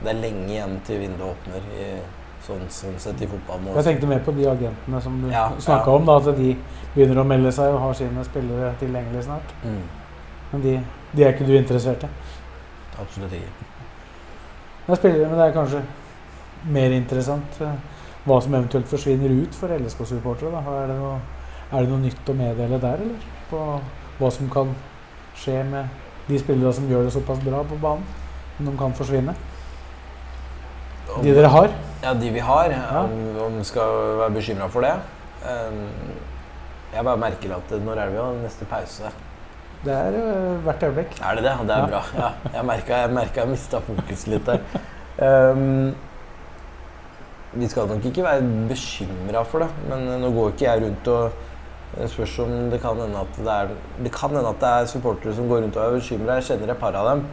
det er lenge igjen til vinduet åpner. i sånn, sånn sett i fotballmål. Jeg tenkte mer på de agentene som du Ja, snakka ja. om. da, At de begynner å melde seg og har sine spillere tilgjengelig snart. Mm, Men de, de er ikke du interessert i. absolutt ikke. Det er spillere, men det er kanskje mer interessant eh, hva som eventuelt forsvinner ut for LSK-supportere. Er, er det noe nytt å meddele der, eller? På hva som kan skje med de spillere som gjør det såpass bra på banen? Om de kan forsvinne? Om- De dere har? Ja, de vi har. Ja. Om, vi skal være bekymra for det. Um, jeg bare merker at når er det vi har neste pause? Det er eh, hvert øyeblikk. Er det det? Det er Ja. bra. Ja, jeg merka jeg, merket jeg mista fokus litt der. Um, vi skal nok ikke være bekymra for det, men nå går ikke jeg rundt og spørs om det kan hende at det er Det kan hende at det er supportere som går rundt og er bekymra. Jeg kjenner et par av dem.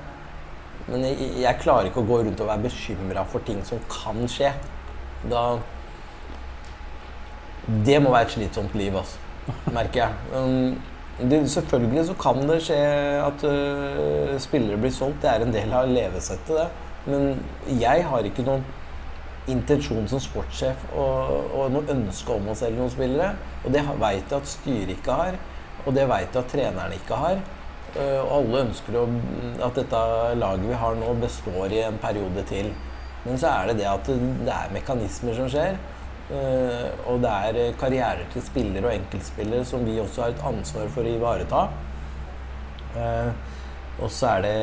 Men jeg, jeg klarer ikke å gå rundt og være bekymra for ting som kan skje. Da Det må være et slitsomt liv, altså. Merker jeg. Um, det, selvfølgelig så kan det skje at uh, spillere blir solgt. Det er en del av levesettet, det. Men jeg har ikke noen intensjon som sportssjef og, og noe ønske om å selge noen spillere. Og det veit jeg at styret ikke har, og det veit jeg at trenerne ikke har. Eh, Og alle ønsker å, at dette laget vi har nå, består i en periode til. Men så er det det at det, er mekanismer som skjer. eh, Og det er eh, karrierer til spillere og enkeltspillere som vi også har et ansvar for å ivareta. Og så er det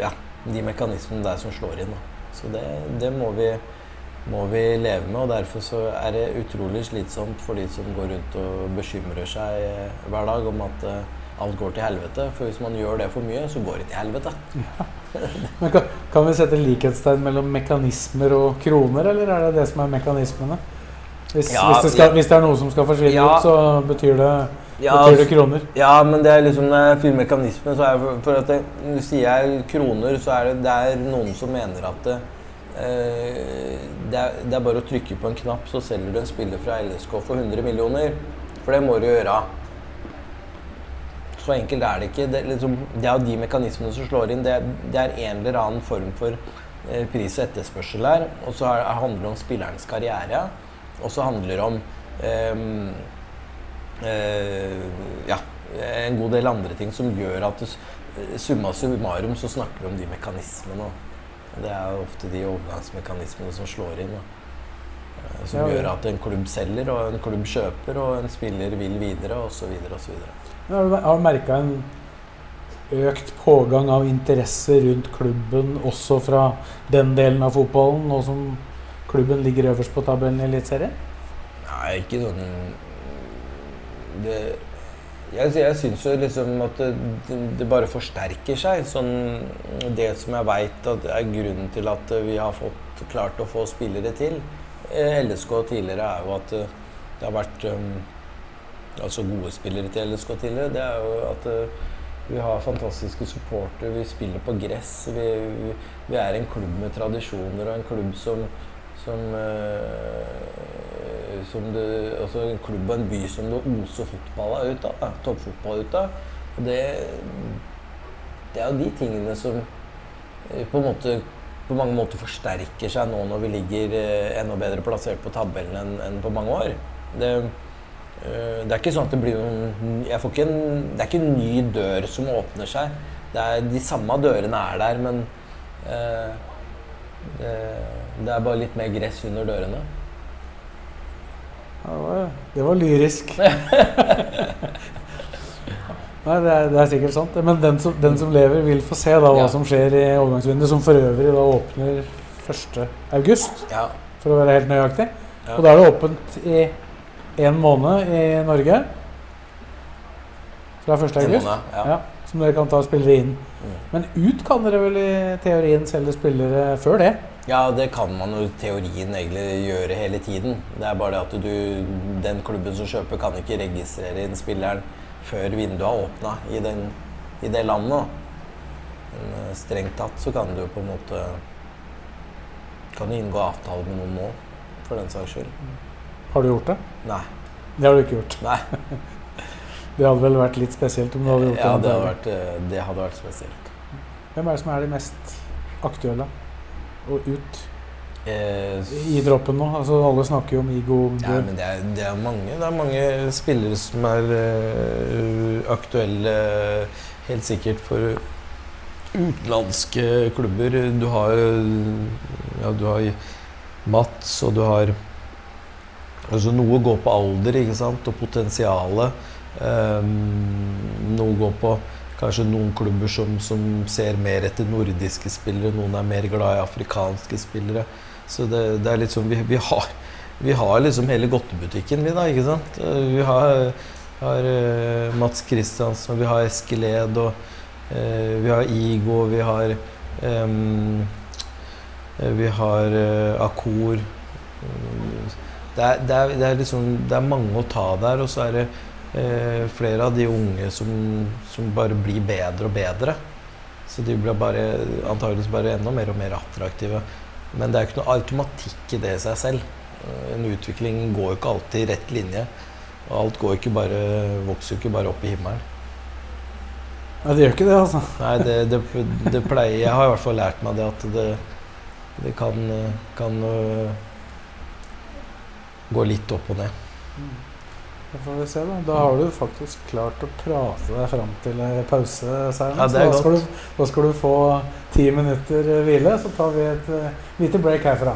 ja, de mekanismene der som slår inn. Så det, det må, vi, må vi leve med, og derfor er det utrolig slitsomt for de som går rundt og bekymrer seg hver dag om at alt går til helvete. For hvis man gjør det for mye, så går det til helvete. Men kan, kan vi sette likhetstegn mellom mekanismer og kroner, eller er det det som er mekanismene? Hvis, Ja, hvis, det, skal, ja. hvis det er noe som skal forsvinne Ja. ut, så betyr det, Ja, betyr det kroner. Ja, men det er liksom når jeg sier mekanisme, så er for, for at det, sier jeg kroner, så er det, det er noen som mener at det, eh, er, det er bare å trykke på en knapp, så selger du en spiller fra LSK for 100 millioner. For det må du gjøre. Så enkelt er det ikke. Det, liksom, det er jo de mekanismene som slår inn. Det, det er en eller annen form for eh, pris og etterspørsel her. Og så er- handler det om spillerens karriere. Og så handler det om eh, eh, ja, en god del andre ting som gjør at du, summa summarum så snakker vi om de mekanismene. Det er jo ofte de overgangsmekanismene som slår inn. Da. Eh, Som gjør at en klubb selger, og en klubb kjøper, og en spiller vil videre, osv. osv. Har du, merka en økt pågang av interesse rundt klubben også fra den delen av fotballen, nå som klubben ligger øverst på tabellen i Eliteserien? Nei, ikke sånn det, Jeg, jeg syns jo liksom at det, det bare forsterker seg. Sånn, det som jeg veit er grunnen til at vi har fått, klart å få spillere til LSK tidligere, er jo at eh, det har vært um, altså gode spillere til LSK tidligere. Det er jo at eh, vi har fantastiske supportere, vi spiller på gress. Vi, vi, vi er en klubb med tradisjoner og en klubb som som, uh, som det, altså en klubb og en by som det oser fotball av ut av. Toppfotball ut av. Og det, det er jo de tingene som eh, på, en måte, på mange måter forsterker seg nå når vi ligger eh, enda bedre plassert på tabellen enn enn på mange år. Det, eh, det er ikke sånn at det blir noen jeg får ikke en, Det er ikke en ny dør som åpner seg. Det er, de samme dørene er der, men eh, det, det er bare litt mer gress under dørene. Ja, Det var, det var lyrisk. [laughs] Nei, det er, det er sikkert sant. Men den som, den som lever, vil få se da hva Ja. som skjer i overgangsvinduet, som for øvrig da åpner 1. august, Ja, for å være helt nøyaktig. Ja. Og da er det åpent i én måned i Norge. Fra 1. august. måned. Ja. Ja, som dere kan ta spillere inn. Mm. Men ut kan dere vel i teorien selge spillere før det? Ja, det kan man jo teorien egentlig gjøre hele tiden. Det er bare det at du, den klubben som kjøper, kan ikke registrere inn spilleren før vinduet har åpna i, i det landet. Men eh, strengt tatt så kan du på en måte Kan du inngå avtale med noen nå, for den saks skyld. Har du gjort det? Nei. Det har du ikke gjort. Nei. [laughs] Det hadde vel vært litt spesielt om du hadde gjort Ja, det. det hadde vært, eh, det hadde vært spesielt. Hvem er det som er de mest aktuelle og ut Eh, i droppen nå? Altså Alle snakker jo om Igo Ja, men det er, det er mange Det er mange spillere som er uh, aktuelle, helt sikkert for utenlandske klubber. Du har ja, du har Mats, og du har altså Noe går på alder ikke sant, og potensialet. Um, noe går på kanskje noen klubber som, som ser mer etter nordiske spillere. Noen er mer glad i afrikanske spillere. Så det, det er litt sånn vi, vi, har, vi har liksom hele godtebutikken, vi, da. ikke sant? Eh, Vi har, har eh, Mats Kristiansen, vi har Eskeled, og eh, vi har Igo, vi har eh, Vi har Akor. Mm, Det er, det, er, det, er liksom, det er mange å ta der, og så er det eh, flere av de unge som, som bare blir bedre og bedre. Så de blir bare, antageligvis bare enda mer og mer attraktive. Men det er ikke noe automatikk i det i seg selv. Eh, En utvikling går jo ikke alltid i rett linje. Og alt går ikke bare, vokser jo ikke bare opp i himmelen. Ja, det gjør ikke det, altså. Nei, det, det, det pleier Jeg har i hvert fall lært meg det at det, det kan, kan uh, gå litt opp og ned. Da får vi se, da. Da har du faktisk klart å prate deg fram til eh, pause, Seiren. Ja, det da, skal du, da skal du få ti minutter eh, hvile. Så tar vi et uh, lite break herfra.